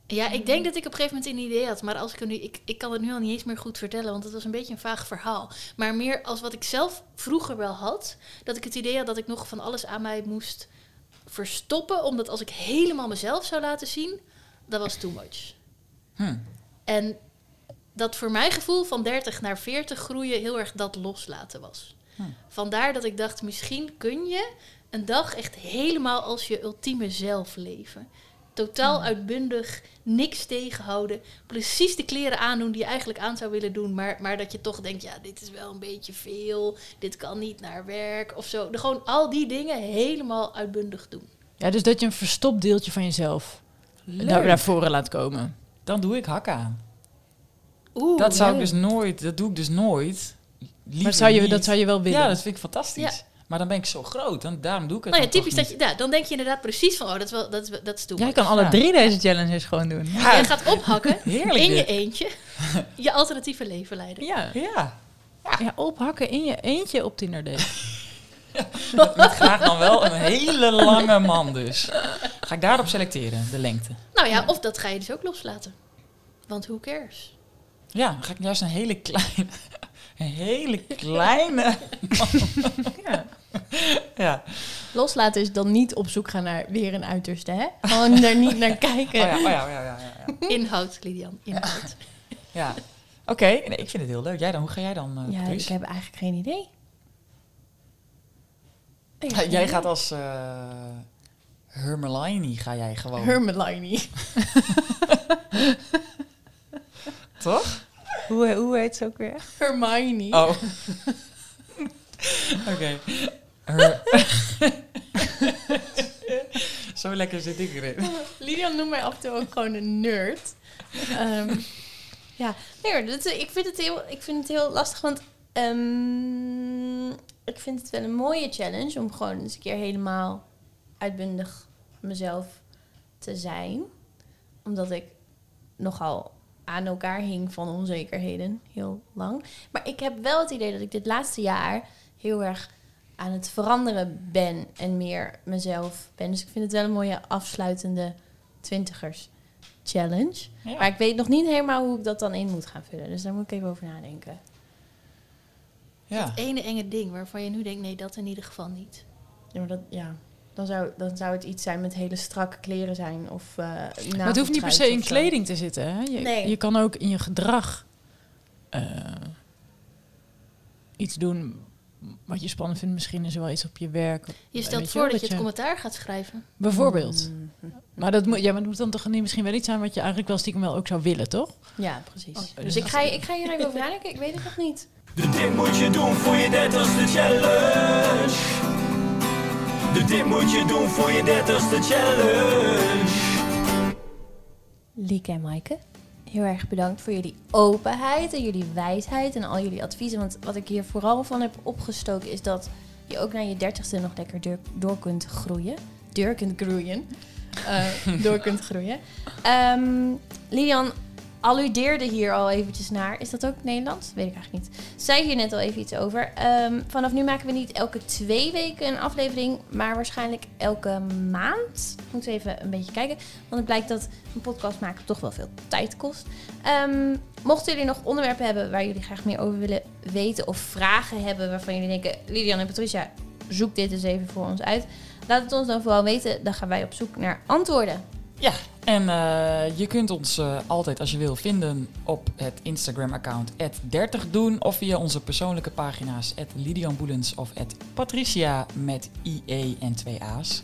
ja, ik denk dat ik op een gegeven moment een idee had. Maar als ik, nu, ik, ik kan het nu al niet eens meer goed vertellen, want het was een beetje een vaag verhaal. Maar meer als wat ik zelf vroeger wel had. Dat ik het idee had dat ik nog van alles aan mij moest verstoppen. Omdat als ik helemaal mezelf zou laten zien, dat was too much. Hm. En dat voor mijn gevoel van 30 naar 40 groeien heel erg dat loslaten was. Hm. Vandaar dat ik dacht, misschien kun je een dag echt helemaal als je ultieme zelf leven. Totaal uitbundig, niks tegenhouden. Precies de kleren aandoen die je eigenlijk aan zou willen doen. Maar, maar dat je toch denkt, ja, dit is wel een beetje veel. Dit kan niet naar werk of zo. De, gewoon al die dingen helemaal uitbundig doen. Ja, dus dat je een verstopt deeltje van jezelf daar naar voren laat komen. Dan doe ik hakken aan. Oeh, dat zou ik dus nooit, dat doe ik dus nooit. liever Maar zou je, niet. dat zou je wel willen. Ja, dat vind ik fantastisch. Ja. Maar dan ben ik zo groot en daarom doe ik het Nou ja, dan typisch toch dat je, ja, dan denk je inderdaad precies van, oh, dat is wel, dat is, dat is too Jij kan alle Ja. drie deze challenges gewoon doen. niet. Jij Ja, gaat ophakken (laughs) heerlijk in je eentje, (laughs) je alternatieve leven leiden. Ja. Ja, ja, ophakken in je eentje op Tinder date. (laughs) met graag dan wel een hele lange man dus. Ga ik daarop selecteren, de lengte. Nou ja, of dat ga je dus ook loslaten. Want who cares? Ja, dan ga ik juist een hele kleine, (laughs) een hele kleine (laughs) Ja. Ja. Loslaten is dan niet op zoek gaan naar weer een uiterste, hè? Gewoon daar niet naar kijken. Oh ja, oh ja, oh ja, ja, ja, ja. Inhoud, Lidian, inhoud. ja. Oké, nee, ik vind het heel leuk. Jij dan, hoe ga jij dan, uh, Ja, Patrice? ik heb eigenlijk geen idee. Jij idee. gaat als uh, Hermione, ga jij gewoon. Hermione. (laughs) Toch? Hoe, hoe heet ze ook weer? Hermione. Oh. (laughs) Oké. Her- (laughs) Zo lekker zit ik erin. Lilian noemt mij af en toe ook gewoon een nerd. Ehm, ja, nee dat, ik, vind het heel, ik vind het heel lastig, want ehm, ik vind het wel een mooie challenge om gewoon eens een keer helemaal uitbundig mezelf te zijn. Omdat ik nogal aan elkaar hing van onzekerheden, heel lang. Maar ik heb wel het idee dat ik dit laatste jaar heel erg aan het veranderen ben en meer mezelf ben. Dus ik vind het wel een mooie afsluitende twintigers challenge. Ja. Maar ik weet nog niet helemaal hoe ik dat dan in moet gaan vullen. Dus daar moet ik even over nadenken. Ja. Ene enge ding waarvan je nu denkt, nee, dat in ieder geval niet. Ja, maar dat, ja. Dan, zou, dan zou het iets zijn met hele strakke kleren zijn. Of, uh, Maar het hoeft niet per se in kleding te zitten. Hè? Je, Nee. je kan ook in je gedrag eh, iets doen wat je spannend vindt. Misschien is er wel iets op je werk. Je stelt voor dat dat je het je- commentaar gaat schrijven. Bijvoorbeeld. Mm, Maar dat moet, ja, maar het moet dan toch niet misschien wel iets zijn wat je eigenlijk wel stiekem wel ook zou willen, toch? Ja, precies. Oh, dus dus ik dat- ga, ik ga hier even over nadenken. Ik weet het nog niet. De dit moet je doen voor je dertigste challenge. De dit moet je doen voor je dertigste challenge. Lieke en Maaike, heel erg bedankt voor jullie openheid en jullie wijsheid en al jullie adviezen. Want wat ik hier vooral van heb opgestoken is dat je ook naar je dertigste nog lekker door, door kunt groeien. Door kunt groeien. Eh, door kunt groeien. (laughs) Ehm, Lilian alludeerde hier al eventjes naar. Is dat ook Nederlands? Weet ik eigenlijk niet. Zei hier net al even iets over. Ehm, vanaf nu maken we niet elke twee weken een aflevering, maar waarschijnlijk elke maand. Moeten we even een beetje kijken. Want het blijkt dat een podcast maken toch wel veel tijd kost. Ehm, mochten jullie nog onderwerpen hebben waar jullie graag meer over willen weten of vragen hebben waarvan jullie denken, Lilian en Patricia, zoek dit eens even voor ons uit. Laat het ons dan vooral weten. Dan gaan wij op zoek naar antwoorden. Ja, en eh, je kunt ons eh, altijd als je wil vinden op het Instagram-account 30 doen of via onze persoonlijke pagina's Lidian Boelens of Patricia met IE en 2 A's.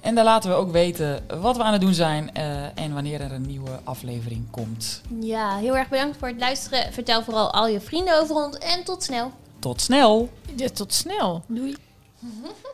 En daar laten we ook weten wat we aan het doen zijn eh, en wanneer er een nieuwe aflevering komt. Ja, heel erg bedankt voor het luisteren. Vertel vooral al je vrienden over ons en tot snel. Tot snel! Ja, tot snel. Doei. (laughs)